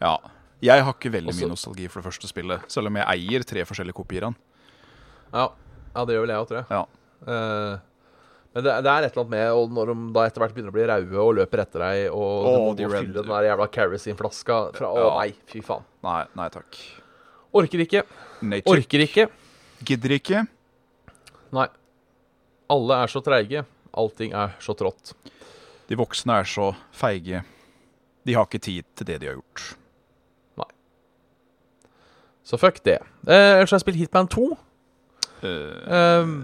Ja. Jeg har ikke veldig Også- mye nostalgi for det første spillet, selv om jeg eier tre forskjellige kopier av den. Ja, ja det gjør vel jeg òg, tror jeg. Ja. Uh, men det, det er et eller annet med og når de da etter hvert begynner å bli raue og løper etter deg, og du må de fylle den der jævla Kerosene-flaska fra Å Ja. nei, fy faen. Nei, nei takk. Orker ikke. Nature Orker ikke. gidder ikke. Nei. Alle er så treige. Allting er så trått. De voksne er så feige. De har ikke tid til det de har gjort. Nei. Så fuck det. Eh, ellers har jeg spilt Hitman 2. Eh, Ehm,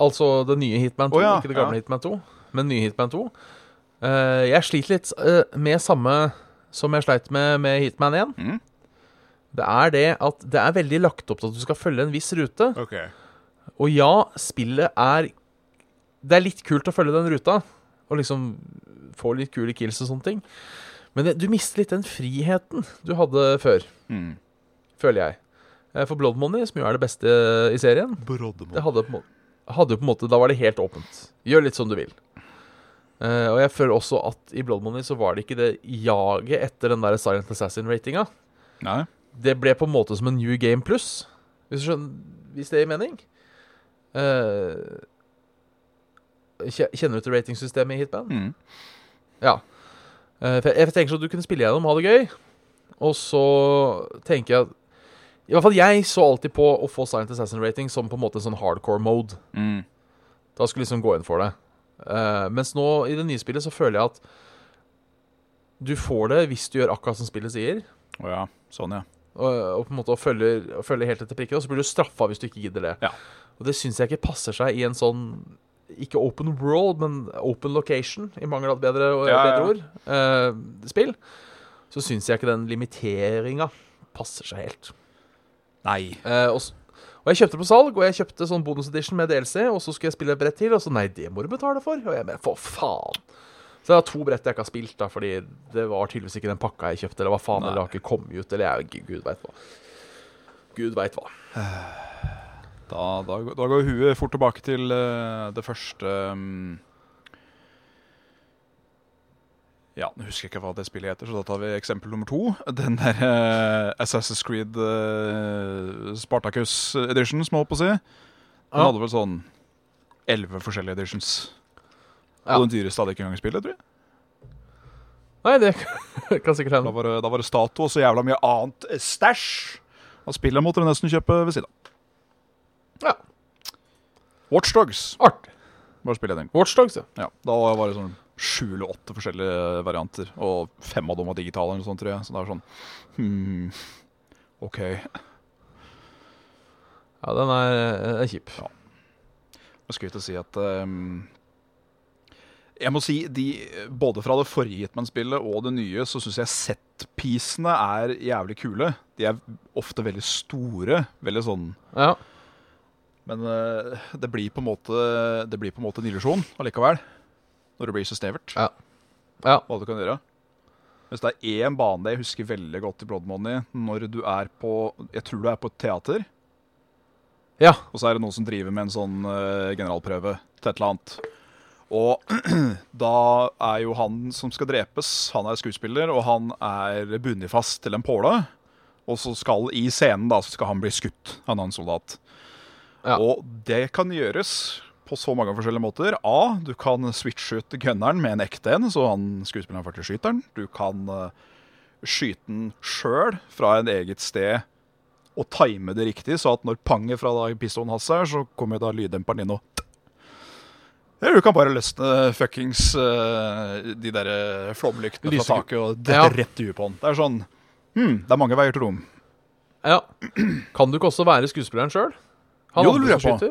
altså det nye Hitman 2, oh, ja, ikke det gamle ja. Hitman 2. Men nye Hitman 2. Eh, jeg sliter litt eh, med samme som jeg sleit med med Hitman 1. Mm. Det er det at det er veldig lagt opp til at du skal følge en viss rute. ok. Og ja, spillet er Det er litt kult å følge den ruta. Og liksom få litt kule kills og sånne ting. Men det, du mister litt den friheten du hadde før, Mm. føler jeg. Eh, For Blood Money, som jo er det beste i serien, det hadde på, må- hadde jo på en måte Da var det helt åpent. Gjør litt som du vil. Uh, og jeg føler også at i Blood Money så var det ikke det jaget etter den der Silent Assassin-ratinga. Nei. Det ble på en måte som en New Game Plus, hvis, hvis det gir mening. Eh, kje- kjenner du til ratingsystemet i Hitman? Mm. Ja. Eh, for jeg, tenker sånn at du kunne spille gjennom, ha det gøy. Og så tenker jeg at I hvert fall jeg så alltid på å få Silent Assassin-rating som på en måte en sånn hardcore mode. Mm. Da skulle liksom gå inn for det. Uh, mens nå i det nye spillet så føler jeg at du får det hvis du gjør akkurat som spillet sier. Å ja. Sånn, ja. Og, og på en måte følger, følger helt etter prikken. Og så blir du straffa hvis du ikke gidder det. Ja. Og det syns jeg ikke passer seg i en sånn ikke open world, men open location, i mangel av et bedre, Ja, bedre ord, uh, spill. Så syns jeg ikke den limiteringa passer seg helt. Nei. Uh, og, og jeg kjøpte på salg, og jeg kjøpte sånn bonus edition med DLC, og så skulle jeg spille et brett til, og så nei, det må du betale for. Og jeg mener, for faen. Så det var to brett jeg ikke har spilt, da, fordi det var tydeligvis ikke den pakka jeg kjøpte, eller hva faen, Nei. eller har ikke kommet ut, eller jeg, gud veit hva. Gud veit hva. Da, da, da går huet fort tilbake til eh, det første um, Ja, nå husker jeg ikke hva det spillet heter, så da tar vi eksempel nummer to. Den der uh, Assassin's Creed uh, Spartacus edition, som jeg holdt på å si. Den Ja. hadde vel sånn elleve forskjellige editions. Ja. Og den dyreste hadde ikke engang spillet, tror jeg. Nei, det kan sikkert Da hende. var, det, da var det statue og så jævla mye annet stæsj. Og spillet måtte du nesten kjøpe ved siden av. Ja. Watchdogs Art. Bare spille den. Watchdogs, ja. Ja, da var det sånn sju eller åtte forskjellige varianter, og fem av dem var digitale, eller sånt, tror jeg. Så det er sånn hmm, OK. Ja, den er, er kjip. Jeg skulle til å si at um, Jeg må si, de, både fra det forrige Hitman-spillet og det nye, så syns jeg Set-pisene er jævlig kule. De er ofte veldig store. Veldig sånn Ja. Men eh, det blir på en måte Det blir på en måte en illusjon allikevel. Når det blir så snevert. Ja. Ja. Hva du kan gjøre. Hvis det er én bane jeg husker veldig godt i Blood Money, når du er på Jeg tror du er på et teater, Ja. og så er det noen som driver med en sånn eh, generalprøve til et eller annet. Og da er jo han som skal drepes, han er skuespiller, og han er bundet fast til en påle. Og så skal i scenen da, så skal han bli skutt av en annen soldat. Ja. Og det kan gjøres på så mange forskjellige måter. A, du kan switche ut gunneren med en ekte en, så han skuespilleren faktisk skyter den. Du kan eh, skyte den sjøl fra en eget sted og time det riktig, så at når panget fra da pistolen hans er, så kommer da lyddemperen inn og Eller du kan bare løsne fuckings eh, de der eh, flomlyktene fra taket og dette Ja. rett i huet på han. Det er sånn hmm, Det er mange veier til rom. ja. Kan du ikke også være skuespilleren sjøl? Jo, lurer jeg på.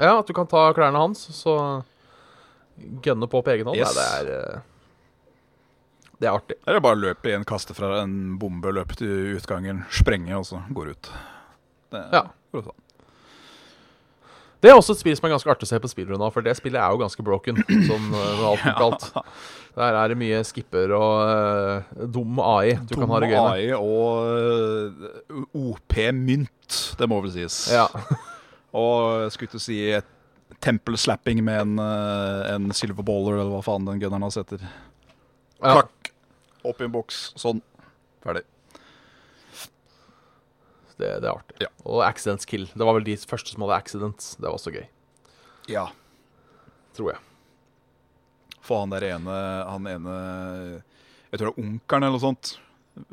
Ja, at du kan ta klærne hans, så gønne på på egen hånd. Yes. Nei, det er eh, Det er artig. Eller bare løpe i en kaste fra en bombe, løpe til utgangen, sprenge, og så går ut. Det Ja. går. Det er også et spill som er ganske artig å se på speedrun av, for det spillet er jo ganske broken. Sånn alt er galt. Der er det mye skipper og uh, dum AI du kan ha det gøy med. AI og uh, OP-mynt, det må vel sies. Ja. Og jeg skulle å si et tempelslapping med en, eh, en silver baller, eller hva faen den gunneren hans heter. ja. Klakk! Opp i en boks. Sånn. Ferdig. Det, det er artig. Ja. Og accidents kill. Det var vel de første som hadde accidents. Det var også gøy, Ja. tror jeg. For han der ene Han ene Jeg tror det er onkelen eller noe sånt.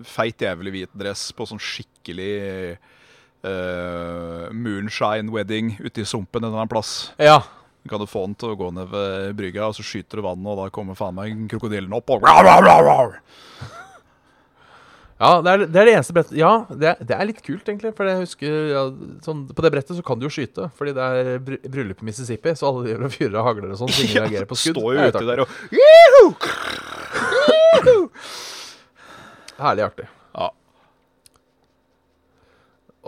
Feit jævlig hvit dress på sånn skikkelig eh, moonshine wedding ute i sumpen en eller annen plass. Ja. Kan du få den til å gå ned ved brygga, og så skyter du vannet, og da kommer faen meg krokodillen opp og. Ja, det er det, er det eneste brettet Ja, det er, det er litt kult, egentlig. For jeg husker ja, sånn, På det brettet så kan du jo skyte, fordi det er bry bryllup i Mississippi, så alle driver og fyrer av hagler og sånn, så ingen reagerer på skudd. Står jo ute der og artig. Herlig artig.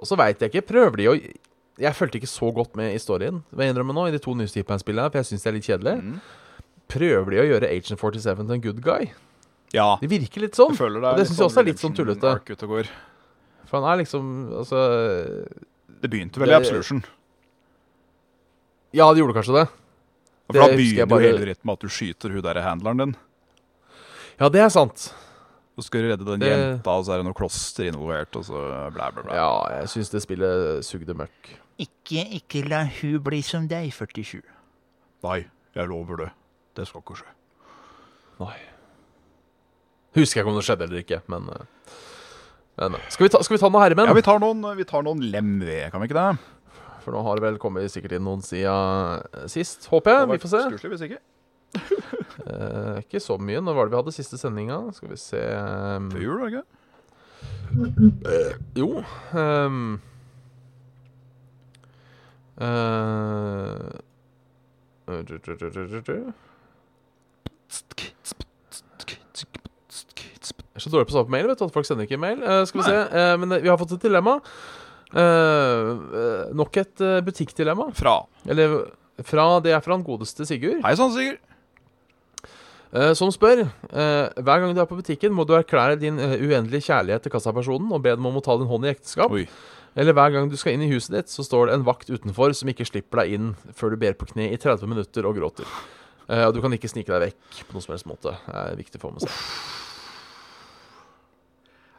Og så veit jeg ikke Prøver de å Jeg fulgte ikke så godt med i storyen, vil jeg innrømme nå, i de to nye Steepman-spillene, for jeg syns det er litt kjedelig. Mm. Prøver de å gjøre Agent 47 til en good guy? Ja. Det virker litt sånn. Det Og det synes jeg også er litt sånn tullete. For han er liksom Altså Det begynte vel i Absolution. Ja, det gjorde kanskje det. For da det begynner jo bare- hele dritten med at du skyter hun derre handleren din. Ja, det er sant. Så skal du redde den Det- jenta, og så er det noe kloster involvert, og så bla, bla, bla. Ja, jeg syns det spillet sugde møkk. Ikke, ikke la hun bli som deg, 47. Nei, jeg lover det. Det skal ikke skje. Nei. Husker jeg ikke om det skjedde eller ikke, men, eh, men eh. skal, vi ta, skal vi ta noen herremenn? Ja, vi tar noen, vi tar noen lem ved, kan vi ikke det? For nå har det vel kommet sikkert inn noen eh, sist, håper jeg. Vi får se. Stusslig hvis ikke. Eh, ikke så mye. Når var det vi hadde siste sendinga? Skal vi se um, Før jul, var det ikke? Jo eh, du- du- du. Jeg er så dårlig på å svare på mail, vet du, at folk sender ikke mail. Eh, skal vi se, eh, Men eh, vi har fått et dilemma. Eh, eh, nok et eh, butikkdilemma. Fra. Eller fra, det er fra den godeste Sigurd. Hei sann, Sigurd. Eh, som spør eh, Hver gang du er på butikken, må du erklære din eh, uendelige kjærlighet til kassapersonen og be dem om å ta din hånd i ekteskap. Oi. Eller hver gang du skal inn i huset ditt, så står det en vakt utenfor som ikke slipper deg inn før du ber på kne i 30 minutter og gråter. Og du kan ikke snike deg vekk på noen som helst måte. Det er viktig for meg å.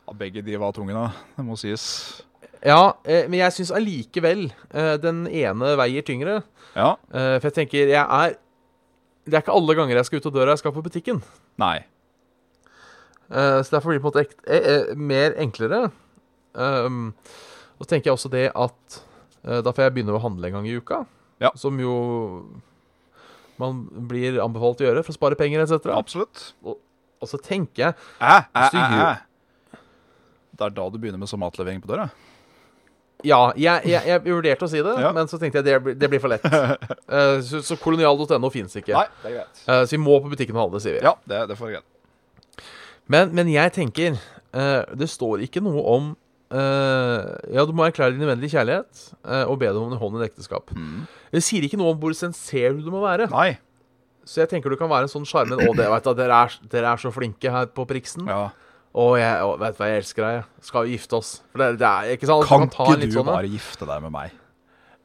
Ja, begge de var tunge, da. Det må sies. Ja, men jeg syns allikevel den ene veier tyngre. Ja. For jeg tenker, jeg er Det er ikke alle ganger jeg skal ut av døra jeg skal på butikken. Nei. Uh, så derfor blir det på en måte ekt, eh, eh, mer enklere. Um, og så tenker jeg også det at uh, da får jeg begynne å handle en gang i uka. Ja. Som jo man blir anbefalt å gjøre for å spare penger etc. Absolutt. Og så tenker jeg Æ, æ, æ, æ. Det er da du begynner med sånn matlevering på døra? Ja, jeg, jeg, jeg vurderte å si det, Ja. men så tenkte jeg det, det blir for lett. Uh, så så kolonial.no fins ikke. Nei, det er greit. Uh, så vi må på butikken og handle, sier vi. Ja, det, det får greit. Men, men jeg tenker uh, Det står ikke noe om Ja, du må erklære din nødvendige kjærlighet og be dem om en hånd i et ekteskap. Det sier ikke noe om hvor senser du må være. Nei. Så jeg tenker du kan være en sånn sjarmen Å, dere, er, dere er så flinke her på Priksen. Ja. Å, jeg, å, vet du hva, jeg elsker deg. jeg. Skal vi gifte oss? For det, det er ikke sant? Kan kan ikke du sånn, bare gifte deg med meg?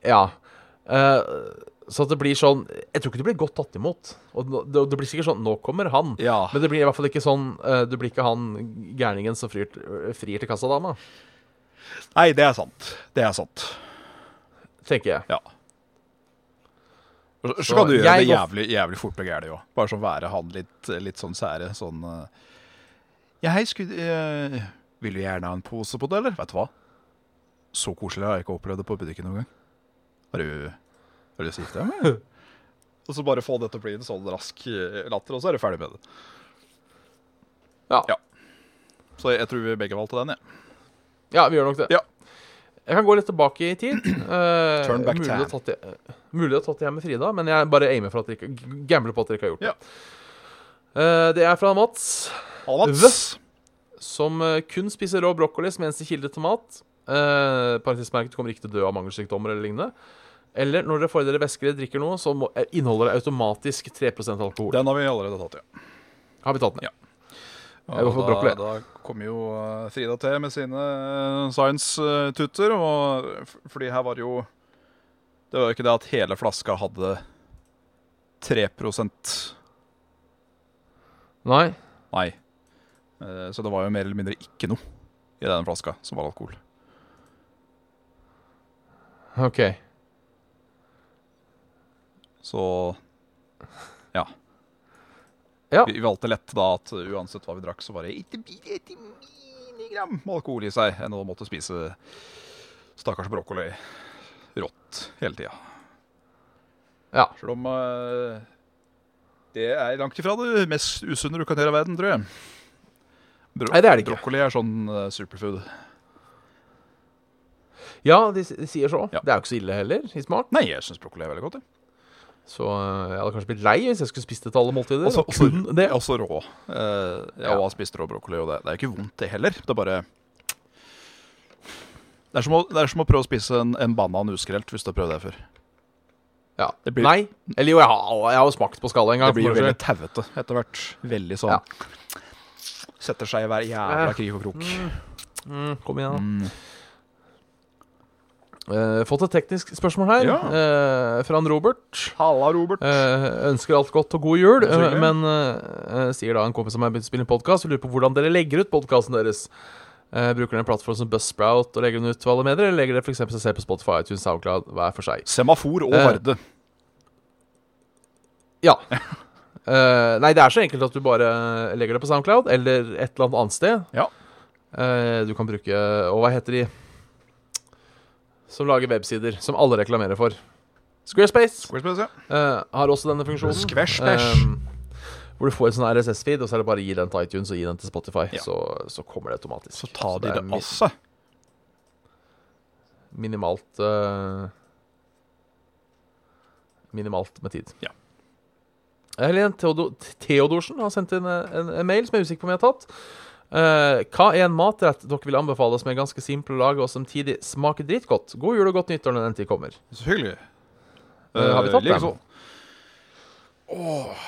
Ja. Uh, så at det blir sånn Jeg tror ikke du blir godt tatt imot. Og det, det blir sikkert sånn Nå kommer han. Ja. Men det blir i hvert fall ikke sånn uh, Du blir ikke han gærningen som frir, frir til kassadama, Nei, det er sant. Det er sant. tenker jeg. Ja. Så, så kan du gjøre det jævlig, jævlig fort og gærent òg. Bare sånn være han litt, litt sånn sære. Sånn eh, Ja, hei, skulle eh, Vil du gjerne ha en pose på det, eller? Vet du hva? Så koselig har jeg ikke opplevd det på butikken noen gang. Har du Har du med? Og så bare få det til å bli en sånn rask eh, latter, og så er du ferdig med det. Ja. Ja. Så jeg tror vi begge valgte den, jeg. Ja, vi gjør nok det. Ja. Jeg kan gå litt tilbake i tid. Uh, Turn back mulig, time. tatt det, eh, mulig å tatt det her med Frida, men jeg bare aimer for at dere ikke gambler på at dere ikke har gjort det. Eh, det er fra Mats, Mats. som eh, kun spiser rå brokkoli som eneste kilde til mat. Uh, Parentesmerket kommer ikke til å dø av mangelsykdommer eller lignende. Eller når dere får i dere væsker eller drikker noe, så må, eh, inneholder det automatisk 3% alkohol. Den har vi allerede tatt, ja. Har vi tatt den? Ja. Da, da kommer jo eh, Frida til med sine eh, science-tutter. Fordi her var det jo Det var jo ikke det at hele flaska hadde 3% Nei? Nei. Eh, Så det var jo mer eller mindre ikke noe i den flaska som var alkohol. OK. Så ja. Ja. Vi, valgte lett da at uansett hva vi drakk, så var det ikke minigram alkohol i seg enn å måtte spise stakkars brokkoli rått hele tida. Ja. Selv om uh, det er langt ifra det mest usunne du kan gjøre i verden, tror jeg. Bro Nei, det er det ikke. Brokkoli er sånn uh, superfood. Ja, de, s- de sier så. Ja. Det er jo ikke så ille heller, i smak. Nei, jeg syns brokkoli er veldig godt. jeg. Så øh, jeg hadde kanskje blitt lei hvis jeg skulle spist det til alle måltider. Også, og kun det det. også rå. Eh, jeg Ja. har spist rå brokkoli, og det, det er ikke vondt, det heller. Det er bare Det er som å, det er som å prøve å spise en, en banan uskrelt, hvis du har prøvd det før. Ja. Det blir- Nei. Eller jo, jeg har, jeg har jo smakt på skallet en gang. Det blir jo veldig tauete etter hvert. Veldig sånn Ja. Setter seg i hver jævla krig og krok. mm, Kom igjen, da. Mm. Eh, fått et teknisk spørsmål her Ja. uh, fra han Robert. Halla, Robert. Uh, ønsker alt godt og god jul, men eh, sier da en kompis som har begynt å spille podkast, lurer på hvordan dere legger ut podkasten deres. Eh, bruker dere en plattform som Buzzsprout og legger den ut til alle medier, eller legger dere f.eks. seg på Spotify, iTunes, SoundCloud hver for seg? Semafor og Varde. Ja. Eh, nei, det er så enkelt at du bare legger det på SoundCloud eller et eller annet annet sted. Ja. Uh, du kan bruke Og hva heter de som lager websider, som alle reklamerer for? Squarespace Squarespace, ja. uh, har også denne funksjonen. Eh, hvor du får en sånn RSS-feed, og så er det bare å gi den til iTunes og gi den til Spotify. Ja. Så, så kommer det automatisk. Så tar de det mi- av. Minimalt Minimalt med tid. Ja. Helene Theodo Theodorsen har sendt inn en, en, en mail som jeg er usikker på om jeg har tatt. Uh, hva er en matrett dere vil anbefale som er ganske simpel å lage og samtidig smaker dritgodt? God jul og godt nyttår når den tid kommer. Så hyggelig. Eh, har vi tatt likeså. den? Åh,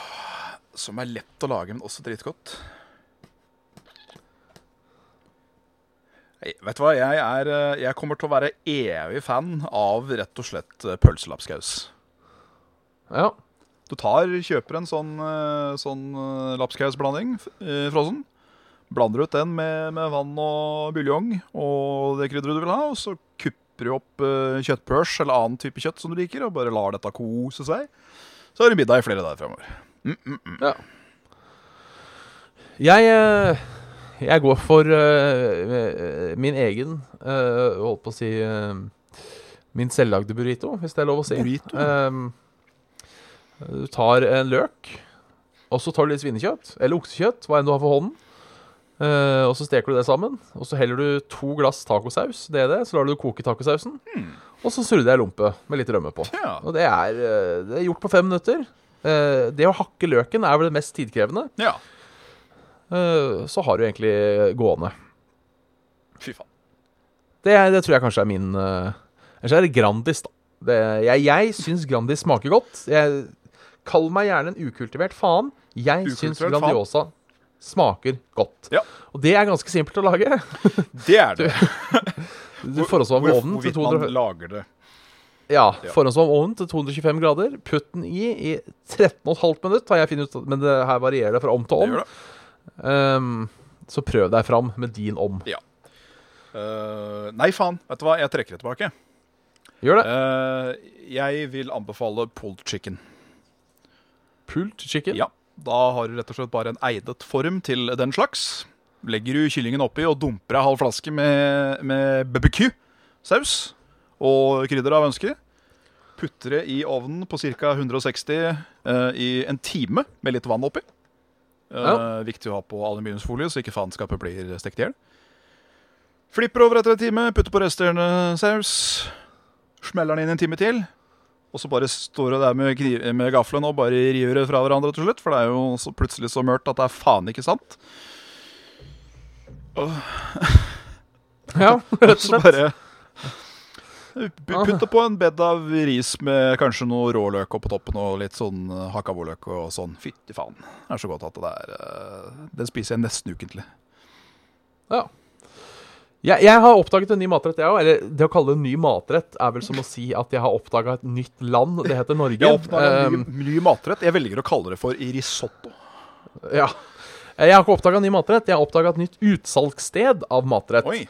som er lett å lage, men også dritgodt. Nei, vet du hva, jeg, er, eh, jeg kommer til å være evig fan av rett og slett eh, pølselapskaus. Ja. Du tar, kjøper en sånn, eh, sånn eh, lapskausblanding, eh, frossen. Blander ut den med, med vann og buljong og det krydderet du vil ha. Og så kupper du opp kjøttpørs eller annen type kjøtt som du liker, og bare lar dette kose seg. Så har du middag i flere dager fremover. ja. Jeg Jeg går for uh, min egen uh, Holdt på å si uh, Min selvlagde burrito, hvis det er lov å si. Burrito? Ehm, du tar en løk, og så tar du litt svinekjøtt, eller oksekjøtt, hva enn du har for hånden. Uh, og så steker du det sammen. Og så heller du to glass tacosaus, det er det. Så lar du det koke tacosausen. Og så surrer jeg lompe med litt rømme på. Ja. Og det er, eh, det er gjort på fem minutter. Uh, det å hakke løken er vel det mest tidkrevende. ja. Uh, så har du egentlig gående. Fy faen. Det, det tror jeg kanskje er min Ellers er det Grandis, da. Det, jeg jeg syns Grandis smaker godt. Jeg Kall meg gjerne en ukultivert faen. Jeg Ukultivert syns faen. Grandiosa smaker godt. Ja. Og det er ganske simpelt å lage. Det er det. Du forhåndsvarmer ovnen til Hvorvidt man lager det. Ja, Ja. forhåndsvarm ovnen til 225 grader. Putt den i i 13,5 minutt, har jeg funnet ut. Men det her varierer det fra om til om. det. Ehm, så prøv deg fram med din om. Eh, nei, faen. Vet du hva, jeg trekker det tilbake. Gjør det. Uh, jeg vil anbefale pulled chicken. Pulled chicken. Ja, Da har du rett og slett bare en eidet form til den slags. Legger du kyllingen oppi og dumper ei halv flaske med, med BBQ-saus og krydder av ønske. Putter det i ovnen på ca. 160 eh, i en time med litt vann oppi. Eh, Ja. Viktig å ha på aluminiumsfolie, så ikke faenskapet blir stekt i hjel. Flipper over etter en time, putter på resterende saus. Smeller den inn en time til. Og så bare står du der med, kniv, med gaffelen og bare river det fra hverandre til slutt. For det er jo så plutselig så mørkt at det er faen ikke sant. Ja, rett og Så slett. bare Putte på en bed av ris med kanskje noe råløk oppå toppen og litt sånn eh, og sånn. Fytti faen. Det er så godt at det er eh, Den spiser jeg nesten ukentlig. Ja. Jeg, jeg har oppdaget en ny matrett, jeg òg. Eller det å kalle det en ny matrett er vel som å si at jeg har oppdaga et nytt land. Det heter Norge. Jeg oppdaga en ny, ny matrett. Jeg velger å kalle det for risotto. ja. Jeg har ikke oppdaga ny matrett, jeg har oppdaga et nytt utsalgssted av matrett. Oi.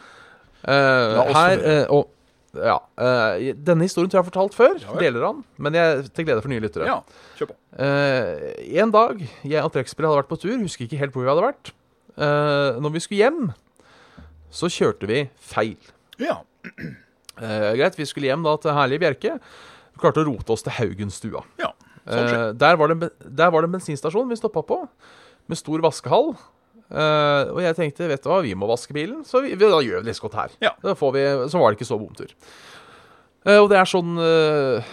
Få her, eh, og ja, uh, Denne historien tror jeg har fortalt før. Ja deler han. Men jeg til glede for nye lyttere. Ja, kjør på. En dag jeg og trekkspillet hadde vært på tur, husker ikke helt hvor vi hadde vært. Når vi skulle hjem, så kjørte vi feil. Ja. Eh, greit, vi skulle hjem da til herlige Bjerke. Vi klarte å rote oss til Haugenstua. ja. Sånn. Eh, der, var det, en der var det en bensinstasjon vi stoppa på, med stor vaskehall. Eh, og jeg tenkte, vet du hva, vi må vaske bilen, så vi, da gjør vi det så godt her. Ja. Da får vi, så var det ikke så bomtur. Eh, og det er sånn eh,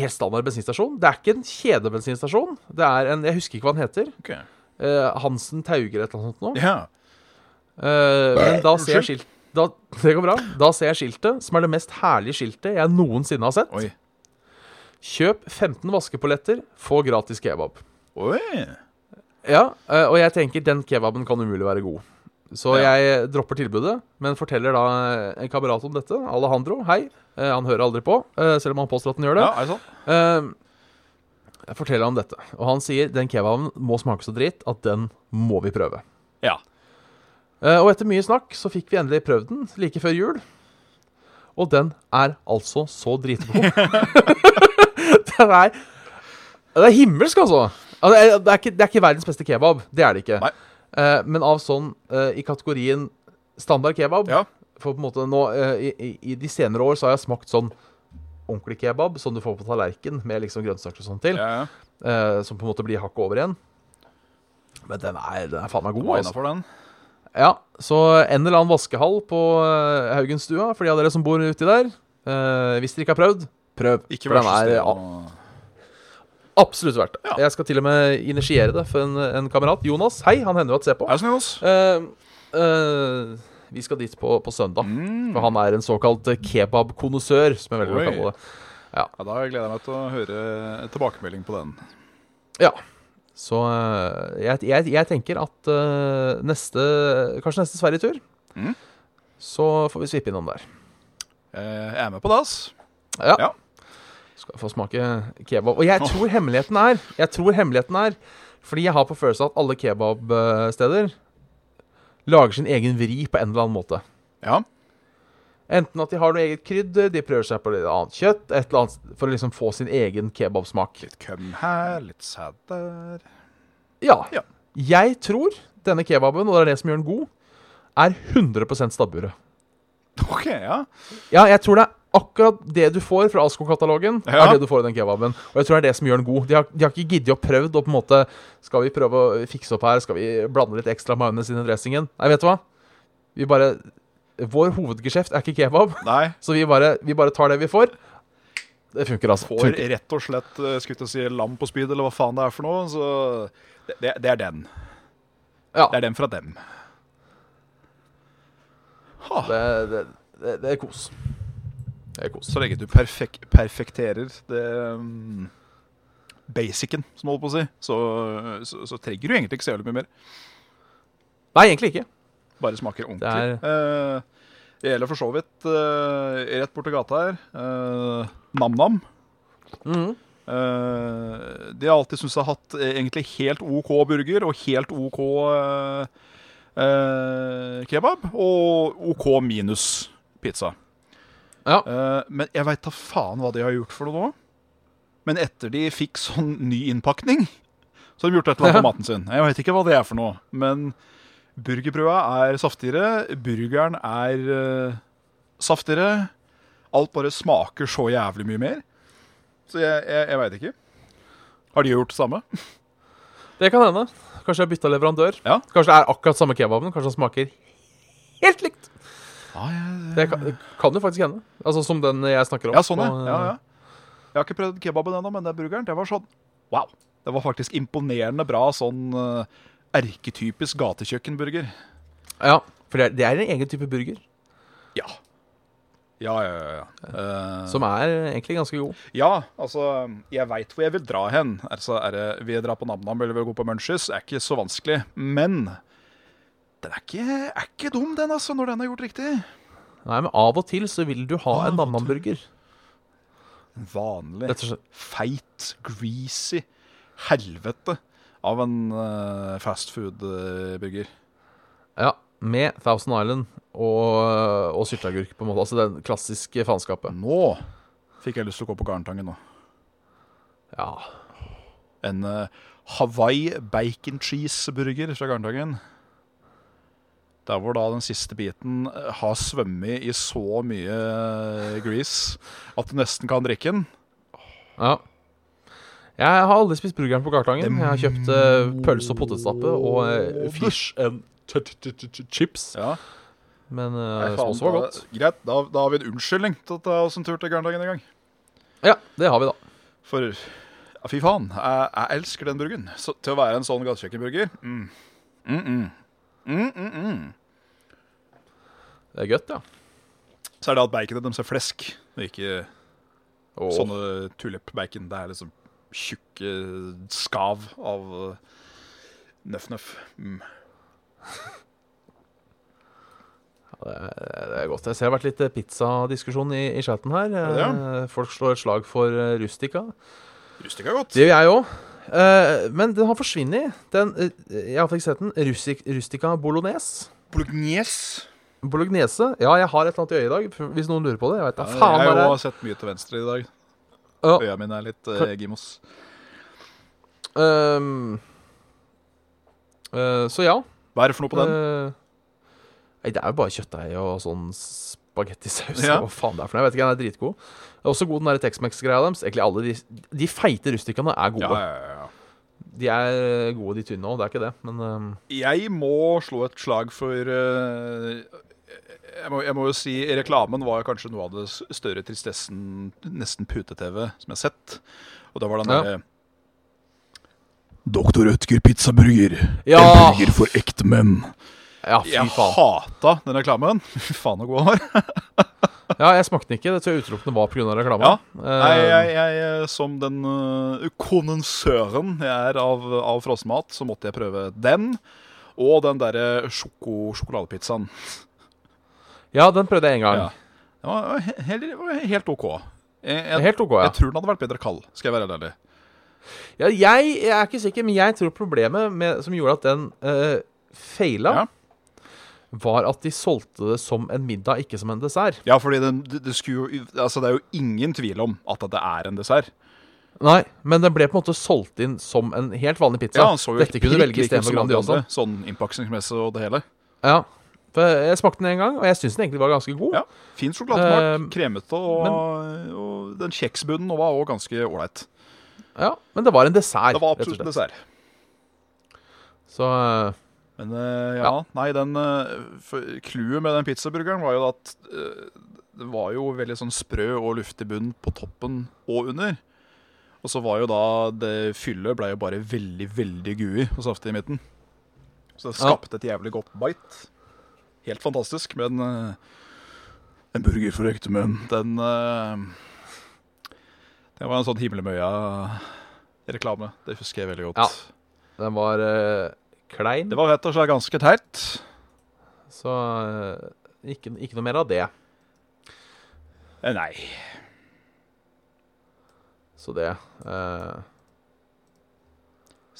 helt standard bensinstasjon. Det er ikke en kjedebensinstasjon. Det er en, jeg husker ikke hva den heter. Okay. Eh, Hansen Tauger et eller annet sånt noe. Ja. Eh, men da ser jeg skilt da, Det går bra. Da ser jeg skiltet, som er det mest herlige skiltet jeg noensinne har sett. Oi. Kjøp 15 vaskepoletter, få gratis kebab. Oi. Ja, eh, og jeg tenker den kebaben kan umulig være god. Så Ja. jeg dropper tilbudet, men forteller da en kamerat om dette. Alejandro, hei. Eh, Han hører aldri på, eh, selv om han påstår at han gjør det. Ja, er det sånn? Eh, Jeg forteller ham dette, og han sier den kebaben må smake så dritt at den må vi prøve. Ja. Eh, Og etter mye snakk så fikk vi endelig prøvd den like før jul. Og den er altså så dritgod. den er Det er himmelsk, altså. Altså, det, er, det, er ikke, det er ikke verdens beste kebab. Det er det ikke. Eh, men av sånn eh, i kategorien standard kebab Ja. For på en måte nå eh, i, i, de senere år så har jeg smakt sånn ordentlig kebab, som du får på tallerken, med liksom grønnsaker og sånt til. Ja, ja. som på en måte blir hakket over igjen. Men den er, den er faen meg god, altså. den. Ja, så en eller annen vaskehall på uh, Haugenstua, for de av dere som bor uti der. eh, hvis dere ikke har prøvd, prøv. Ikke for den er sted. absolutt verdt det. Ja. Jeg skal til og med initiere det for en, en kamerat. Jonas, hei, han hender jo at ser på. Er det snill. Eh, eh, vi skal dit på, på søndag. Mm. For han er en såkalt eh, kebabkonnoissør, som jeg velger å kalle det. Ja, da gleder jeg meg til å høre tilbakemelding på den. Ja. Så eh, jeg, jeg, jeg tenker at eh, neste Kanskje neste Sverigetur, Mm. så får vi svippe innom der. Eh, Jeg er med på det, ass. Ja. Ja. Skal få smake kebab. Og jeg tror hemmeligheten er Jeg tror hemmeligheten er Fordi jeg har på følelse at alle kebabsteder lager sin egen vri på en eller annen måte. Ja. Enten at de har noe eget krydder, de prøver seg på litt annet kjøtt, et eller annet for å liksom få sin egen kebabsmak. Litt køm her, litt sæd der. Ja. Ja. Jeg tror denne kebaben, og det er det som gjør den god, er 100% stabburet. Ok, ja. Ja, jeg tror det er akkurat det du får fra Asko-katalogen, Ja. er det du får i den kebaben. Og jeg tror det er det som gjør den god. De har, de har ikke giddet å prøvd å på en måte Skal vi prøve å fikse opp her? Skal vi blande litt ekstra majones inn i dressingen? Nei, vet du hva? Vi bare Vår hovedgeskjeft er ikke kebab, Nei, så vi bare, vi bare tar det vi får. Det funker, altså. får Funker. rett og slett skutt skulle til å si lam på spyd, eller hva faen det er for noe. Så det, det, det er den. Ja, Det er den fra dem. Ha. det, det, det, det er kos. Det er kos. Så lenge du perfek perfekterer det um, basicen, som holder på å si, så, så, så trenger du egentlig ikke så jævlig mye mer. Nei, egentlig ikke. Bare smaker ordentlig. Det Eh, det gjelder for så vidt uh, rett borti gata her. Uh, Nam-Nam. Mhm. Eh, de har alltid syntes jeg har hatt eh, egentlig helt OK burger og helt OK eh, eh, kebab. Og OK minus pizza. Ja. Eh, men jeg veit da faen hva de har gjort for noe nå. Men etter de fikk sånn ny innpakning, så har de gjort et eller annet på maten sin. Jeg veit ikke hva det er for noe, men burgerbrøda er saftigere. Burgeren er uh, saftigere. Alt bare smaker så jævlig mye mer. Så jeg, jeg, jeg veit ikke. Har de gjort det samme? Det kan hende. Kanskje jeg har bytta leverandør. Ja. Kanskje det er akkurat samme kebaben. Kanskje den smaker helt likt. Ja, det... Det kan, det kan jo faktisk hende. Altså Som den jeg snakker om. ja sånn, ja. ja, ja. Jeg har ikke prøvd kebaben ennå, men den burgeren, det var sånn wow. Det var faktisk imponerende bra sånn uh, erketypisk gatekjøkkenburger. Ja, for det er, det er en egen type burger Ja. Ja, ja, ja. ja. Uh, som er egentlig ganske god. ja, altså Jeg veit hvor jeg vil dra hen. Altså, er det, Vil jeg dra på NamNam eller vil jeg gå på Munchies? er ikke så vanskelig. Men den er ikke, er ikke dum, den, altså, når den er gjort riktig. Nei, men av og til så vil du ha Av en nam-nam-burger. En vanlig, feit, greasy helvete av en uh, fast food-burger. Ja, med Thousand Island og, og sylteagurk, på en måte. Altså den klassiske faenskapet. Nå fikk jeg lyst til å gå på Garntangen nå. Ja. En uh, Hawaii bacon cheese-burger fra Garntangen. Der hvor da den siste biten eh, har svømmet i så mye eh, grease at du nesten kan drikke den. ja. Jeg har aldri spist burgeren på Gartangen. Jeg har kjøpt eh, pølse og potetstappe og eh, fish and t- t- t- t- chips. Ja. Men Nei, uh, faen, også var da- godt. Greit, da, da har vi en unnskyldning til å ta oss en tur til Garndagen en gang. Ja, det har vi, da. For ja, fy faen, jeg, jeg elsker den burgeren. Så, til å være en sånn gatekjøkkenburger mm. Mm -mm. Mm -mm -mm. Det er godt, ja. Så er det at baconet deres er flesk, og ikke Åh. sånne tulip-bacon. Det er liksom tjukke skav av nøff-nøff. Mm. Det, er, godt. Jeg ser det har vært litt eh, pizzadiskusjon i, i chatten her. det? Eh, Folk slår et slag for Rustica. Rustica. Er godt. Det gjør jeg òg. men den har forsvunnet. Den, eh, jeg har ikke sett den. Rustic, Rustica Bolognese. Bolognese. Bolognese. Ja, jeg har et eller annet i øyet i dag, hvis noen lurer på det. Jeg vet Ja, faen jeg har er. sett mye til venstre i dag. Ja. Øya mine er litt uh, gimos. Um, eh, så ja. Hva er det for noe på den? Eh, Nei, det er jo bare kjøttdeig og sånn spagettisaus. Ja. Hva faen det er for noe? Jeg vet ikke, den er dritgod. Det er også god den Tex-Mex-greia deres. Egentlig alle de, de feite rustikkene er gode. Ja, ja, ja. De er gode, de tynne òg, det er ikke det. Men ehm, Jeg må slå et slag for eh, jeg, må, jeg må jo si reklamen var kanskje noe av det større tristessen, nesten pute-TV, som jeg har sett. Og da var den Ja. derre Doktor Ødger pizzaburger. Ja! En burger for ekte menn. ja, fy Jeg faen. hata den reklamen. Fy faen så god den var. Ja, jeg smakte den ikke. Det tror jeg utelukkende var pga. reklamen. Ja. Nei, Ehm, jeg, jeg, som den uh, kondensøren jeg er av, av frossenmat, så måtte jeg prøve den. Og den derre sjoko sjokoladepizzaen. Ja, den prøvde jeg en gang. Ja. Det var, var he- helt, helt OK. Jeg, jeg, Helt OK, ja. jeg tror den hadde vært bedre kald, skal jeg være ærlig. ja jeg, jeg er ikke sikker, men jeg tror problemet med, som gjorde at den uh, feila, Ja. var at de solgte det som en middag, ikke som en dessert. Ja, fordi den, det, det, skulle jo, altså, det er jo ingen tvil om at det er en dessert. Nei, men den ble på en måte solgt inn som en helt vanlig pizza. Ja, han så jo Dette kunne du prikk velge lik ut istedenfor som alle Grandiosa. andre, Sånn innpakningsmessig og det hele. Ja, for jeg smakte den en gang, og jeg syns den egentlig var ganske god. Ja, Fin sjokolademak, Uh, kremete, og, og den kjeksbunnen var også ganske ålreit. Ja, Men det var en dessert, Det var absolutt en dessert. Så uh, Men uh, ja, nei, den eh, for Clouet med den pizzaburgeren var jo at eh, det var jo veldig sånn sprø og luftig bunn på toppen og under. Og så var jo da det fyllet ble jo bare veldig, veldig gooey og saftig i midten. Så det Ja. skapte et jævlig godt bite. Helt fantastisk, men eh, En burger for ektemenn. den eh, Det var en sånn Himmel med øya-reklame. Det husker jeg veldig godt. Ja. den var uh, klein. Det var rett og slett ganske teit. Så ikke, ikke noe mer av det. Nei. Så det eh,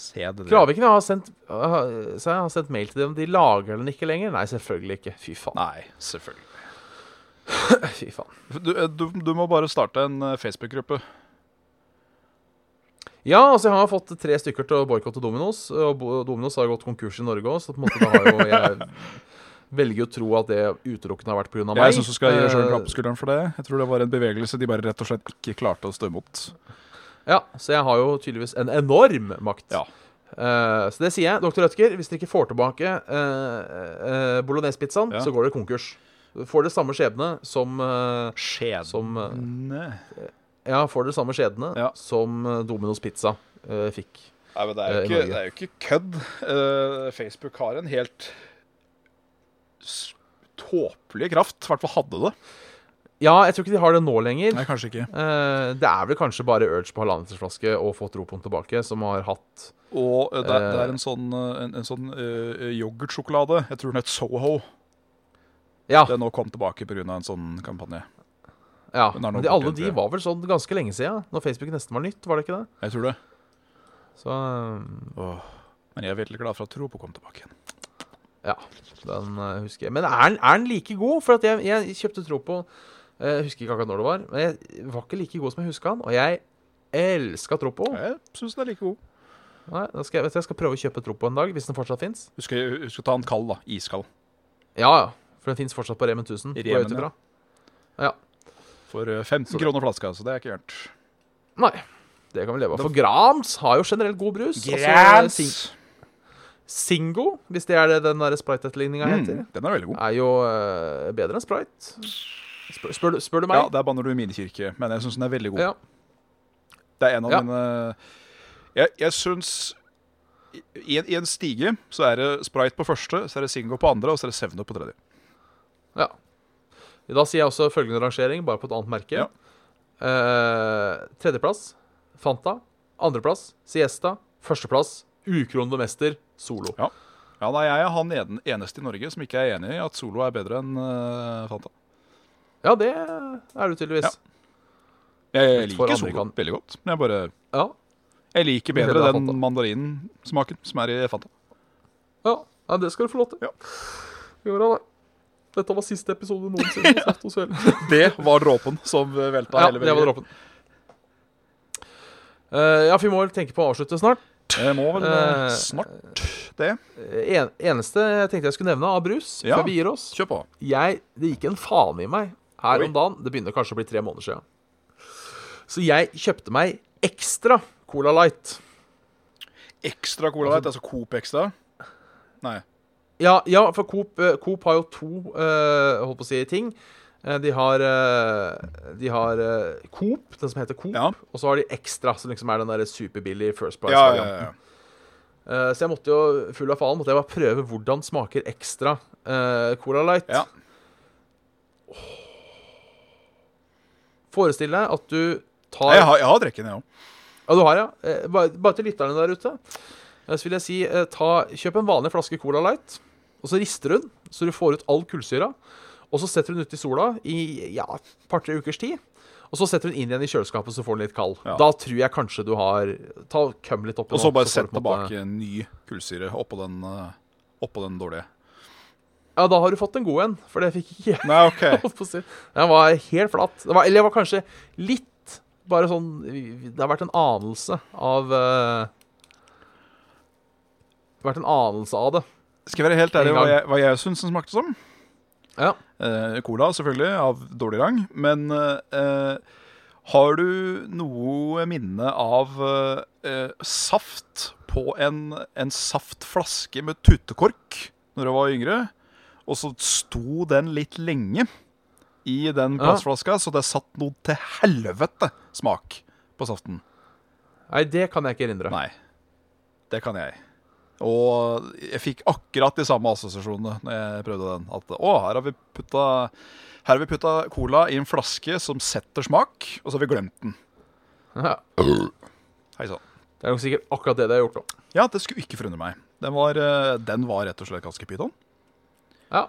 Se det. Kraviken har sendt, uh, jeg har sendt mail til dem. De lager den ikke lenger? Nei, selvfølgelig ikke. Fy faen. Nei, selvfølgelig. Fy faen. Du, eh, du, du må bare starte en eh, Facebook-gruppe. Ja, altså jeg har fått tre stykker til å boikotte Dominos. Og Dominos har gått konkurs i Norge òg, så på en måte da har jo jeg velger å tro at det utelukkende har vært pga. meg. Jeg syns du skal gi deg sjøl en klapp på skulderen for det. Jeg tror det var en bevegelse de bare rett og slett ikke klarte å stå imot. Ja, så jeg har jo tydeligvis en enorm makt. Ja. Uh, så det sier jeg. Dr. Rødtger, hvis dere ikke får tilbake uh, uh, bolognese-pizzaen, Ja. så går det konkurs. Får det samme skjebne som uh, Skjebne? Som, Ja, får det samme skjebne Ja. som Dominos Pizza fikk. fikk. men det er, jo ikke, det er jo ikke kødd. Eh, Facebook har en helt tåpelig kraft. I hvert fall hadde det. Ja, jeg tror ikke de har det nå lenger. Nei, kanskje ikke. Eh, det er vel kanskje bare Urge på halvannenlitersflaske og fått ropoen tilbake, som har hatt Og eh, det, er- det Eh. er en sånn, eh, en, en sånn uh, yoghurtsjokolade. Jeg tror den het Soho. Ja. Den nå kom tilbake pga. en sånn kampanje. ja. Er Men de, alle de var vel sånn ganske lenge siden, når Facebook nesten var nytt, var det ikke det? Jeg tror det. Så eh, Åh. Men jeg er veldig glad for at Tropo kom tilbake igjen. ja, den eh, husker jeg. Men er den, er den like god? For at jeg, jeg kjøpte Tropo Jeg husker ikke akkurat når det var, men jeg var ikke like god som jeg huska han. Og jeg elska Tropo. Jeg syns den er like god. Nei, da skal jeg, vet du, jeg skal prøve å kjøpe Tropo en dag, hvis den fortsatt fins. Husk, husk å ta den kald, da. Iskald. Ja, ja. For den fins fortsatt på Remen 1000. går Remen, ja. ja. For eh, 15 Så kroner flaska, så det er ikke gærent. Nei. Det kan vi leve av. For Grams har jo generelt god brus. Altså, Grams! Sing- Singo, hvis det er det den der Sprite-etterligninga heter, Mm, den er veldig god. er jo uh, bedre enn Sprite. Spør, spør, du- spør du meg? Ja, det er Bannerud minikirke, men jeg syns den er veldig god. Ja. Det er en av Ja. mine Jeg, jeg syns i en, I en stige så er det Sprite på første, så er det Singo på andre, og så er det Sevno på tredje. Ja. Da sier jeg også følgende rangering, bare på et annet merke. Ja. Eh, tredjeplass Fanta. Andreplass Siesta. Førsteplass ukronede mester Solo. Ja, nei, Jeg er han eneste i Norge som ikke er enig i at Solo er bedre enn uh, Fanta. Ja, det er du tydeligvis. Jeg Litt liker Solo amerikan- veldig godt, men jeg bare Ja. Jeg liker bedre den mandarinsmaken som er i Fanta. Ja, ja, det skal du få lov til. Ja. Gjør det. Dette var siste episode noensinne. Saft og Svele. Det var dråpen som velta ja, hele det var dråpen. Uh, ja, for vi må vel tenke på å avslutte snart. Jeg må vel Eh, snart det. En, eneste jeg tenkte jeg skulle nevne av brus Ja. før vi gir oss Kjør på. jeg, Det gikk en faen i meg her om dagen. Det begynner kanskje å bli tre måneder siden. Så jeg kjøpte meg ekstra Cola Light. Ekstra Cola Light, altså Coop Extra. Nei. Ja, ja for Coop, eh, Coop har jo to uh, holdt på å si, ting. Eh, De har, de har Coop, den som heter Coop, Ja. og så har de Extra, som liksom er den der superbillig First Ja, ja, Price-varianten. ja. Så jeg måtte jo, full av faen, måtte jeg bare prøve hvordan smaker Extra Cola Light. Ja. Forestill deg at du tar Jeg har, jeg har drikken, jeg òg. Ja, du har, ja. Eh, Bare, bare til lytterne der ute. eh, Så vil jeg si eh, ta, kjøp en vanlig flaske Cola Light, og så rister den, så du får ut all kullsyra. Og så setter du den ut i sola i ja, et par-tre ukers tid. Og så setter du den inn igjen i kjøleskapet, så får den litt kald. Ja. Da tror jeg kanskje du har Ta Køm litt oppi Og så bare sett tilbake ny kullsyre oppå den, oppå den dårlige. Ja, da har du fått en god en, for det fikk ikke jeg. Nei, OK. Den var helt flatt. Det var, eller det var kanskje litt bare sånn Det har vært en anelse av uh, vært en anelse av det. Skal jeg være helt ærlig hva jeg, hva jeg syns den smakte som? Ja. Uh, cola, selvfølgelig, av dårlig rang. Men uh, har du noe minne av saft på en, en saftflaske med tutekork når du var yngre? Og så sto den litt lenge i den Ja. så det satt noe til helvete smak på saften. Nei, det kan jeg ikke erindre. Nei, det kan jeg. Og jeg fikk akkurat de samme assosiasjonene når jeg prøvde den. At å, her har vi putta her har vi putta cola i en flaske som setter smak, og så har vi glemt den. Ja. Hei sann. Det er jo sikkert akkurat det de har gjort nå. Ja, det skulle ikke forundre meg. Den var, eh, den var rett og slett ganske pyton. Ja.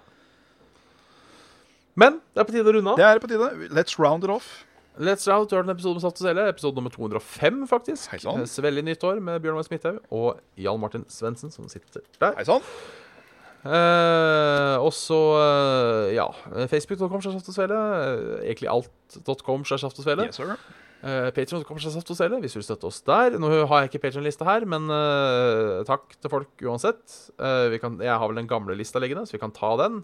Men det er på tide å runde av. Det er på tide. Let's round it off. Let's Round, du har en episode med Saft og Sele. Episode nummer 205, faktisk. Hei sann. Eh, nytt år med Bjørn Magne Smithaug og Jan Martin Svendsen, som sitter der. Hei sann. Eh, og så, eh, ja Facebook.com slags Saft og Svele. eh, Egentlig alt.com slags Saft og Svele. Yes, sir. Uh, Patreon.com Saft og hvis du vil støtte oss der. Nå har jeg ikke Patreon-lista her, men uh, takk til folk uansett. Uh, vi kan, jeg har vel den gamle lista liggende, så vi kan ta den.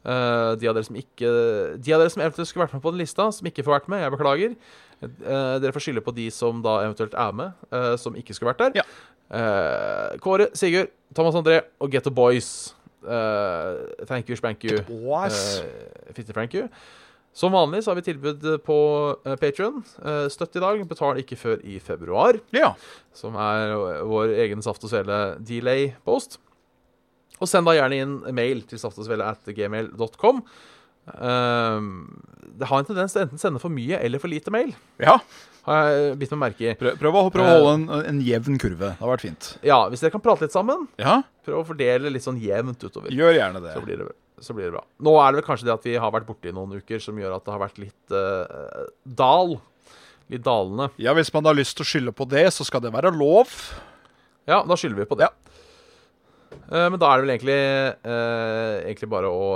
Uh, de av dere som ikke De av dere som eventuelt skulle vært med på den lista, som ikke får vært med, jeg beklager. Eh, dere får skylde på de som da eventuelt er med, eh, som ikke skulle vært der. Ja. Eh, Kåre, Sigurd, Thomas André og Get the Boys. Eh, thank you, spank you. Boys. Uh, Fitte Frank you. Som vanlig så har vi tilbud på uh, Patrion. støtt i dag, betal ikke før i februar. Ja. Som er vår egen Saft og Svele delay-post. Og send da gjerne inn mail til saftogsvele at gmail.com. Um, det har en tendens til enten sende for mye eller for lite mail. ja. Har jeg bitt meg merke i. Prøv, prøv, å, prøv å holde en, en jevn kurve. Det har vært fint. Ja, Hvis dere kan prate litt sammen, Ja, prøv å fordele litt sånn jevnt utover. gjør gjerne det. så blir, det, så blir det bra. Nå er det vel kanskje det at vi har vært borte i noen uker som gjør at det har vært litt uh, dal. Litt dalende. Ja, Hvis man har lyst til å skylde på det, så skal det være lov. Ja, da skylder vi på det. Eh, men da er det vel egentlig, uh, egentlig bare å,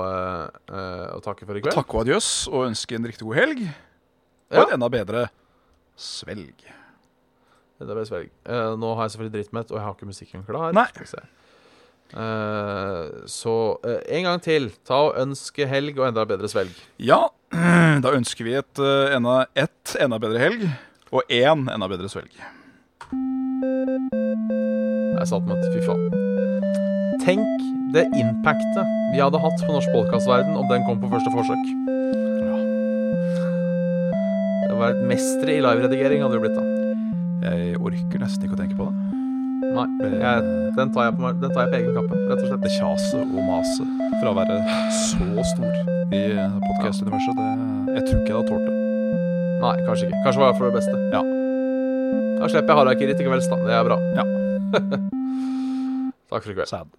å takke for i kveld. Takke og adjøs og ønske en riktig god helg. Og Ja. et enda bedre svelg. Enda bedre svelg. Nå har jeg selvfølgelig drittmett, og jeg har ikke musikken klar. Nei. Eh, så uh, en gang til. Ta og ønske helg og enda bedre svelg. Ja, da ønsker vi et, uh, enda, ett enda bedre helg. Og én enda bedre svelg. Jeg satt med et fy faen. Tenk det impactet vi hadde hatt på norsk podkastverden om den kom på første forsøk. Ja. Det var et mestere i liveredigering hadde det blitt da. Jeg orker nesten ikke å tenke på det. Nei, jeg, den, tar jeg på, den tar jeg på egen kappe, rett og slett. Det kjaset og maset fra å være så stor i podkast-universet, det Jeg tror ikke jeg hadde tålt det. Nei, kanskje ikke. Kanskje var det for det beste. Ja. Da slipper jeg harakiri til kvelds, da. Det er bra. Ja. Takk for i kveld. Sad.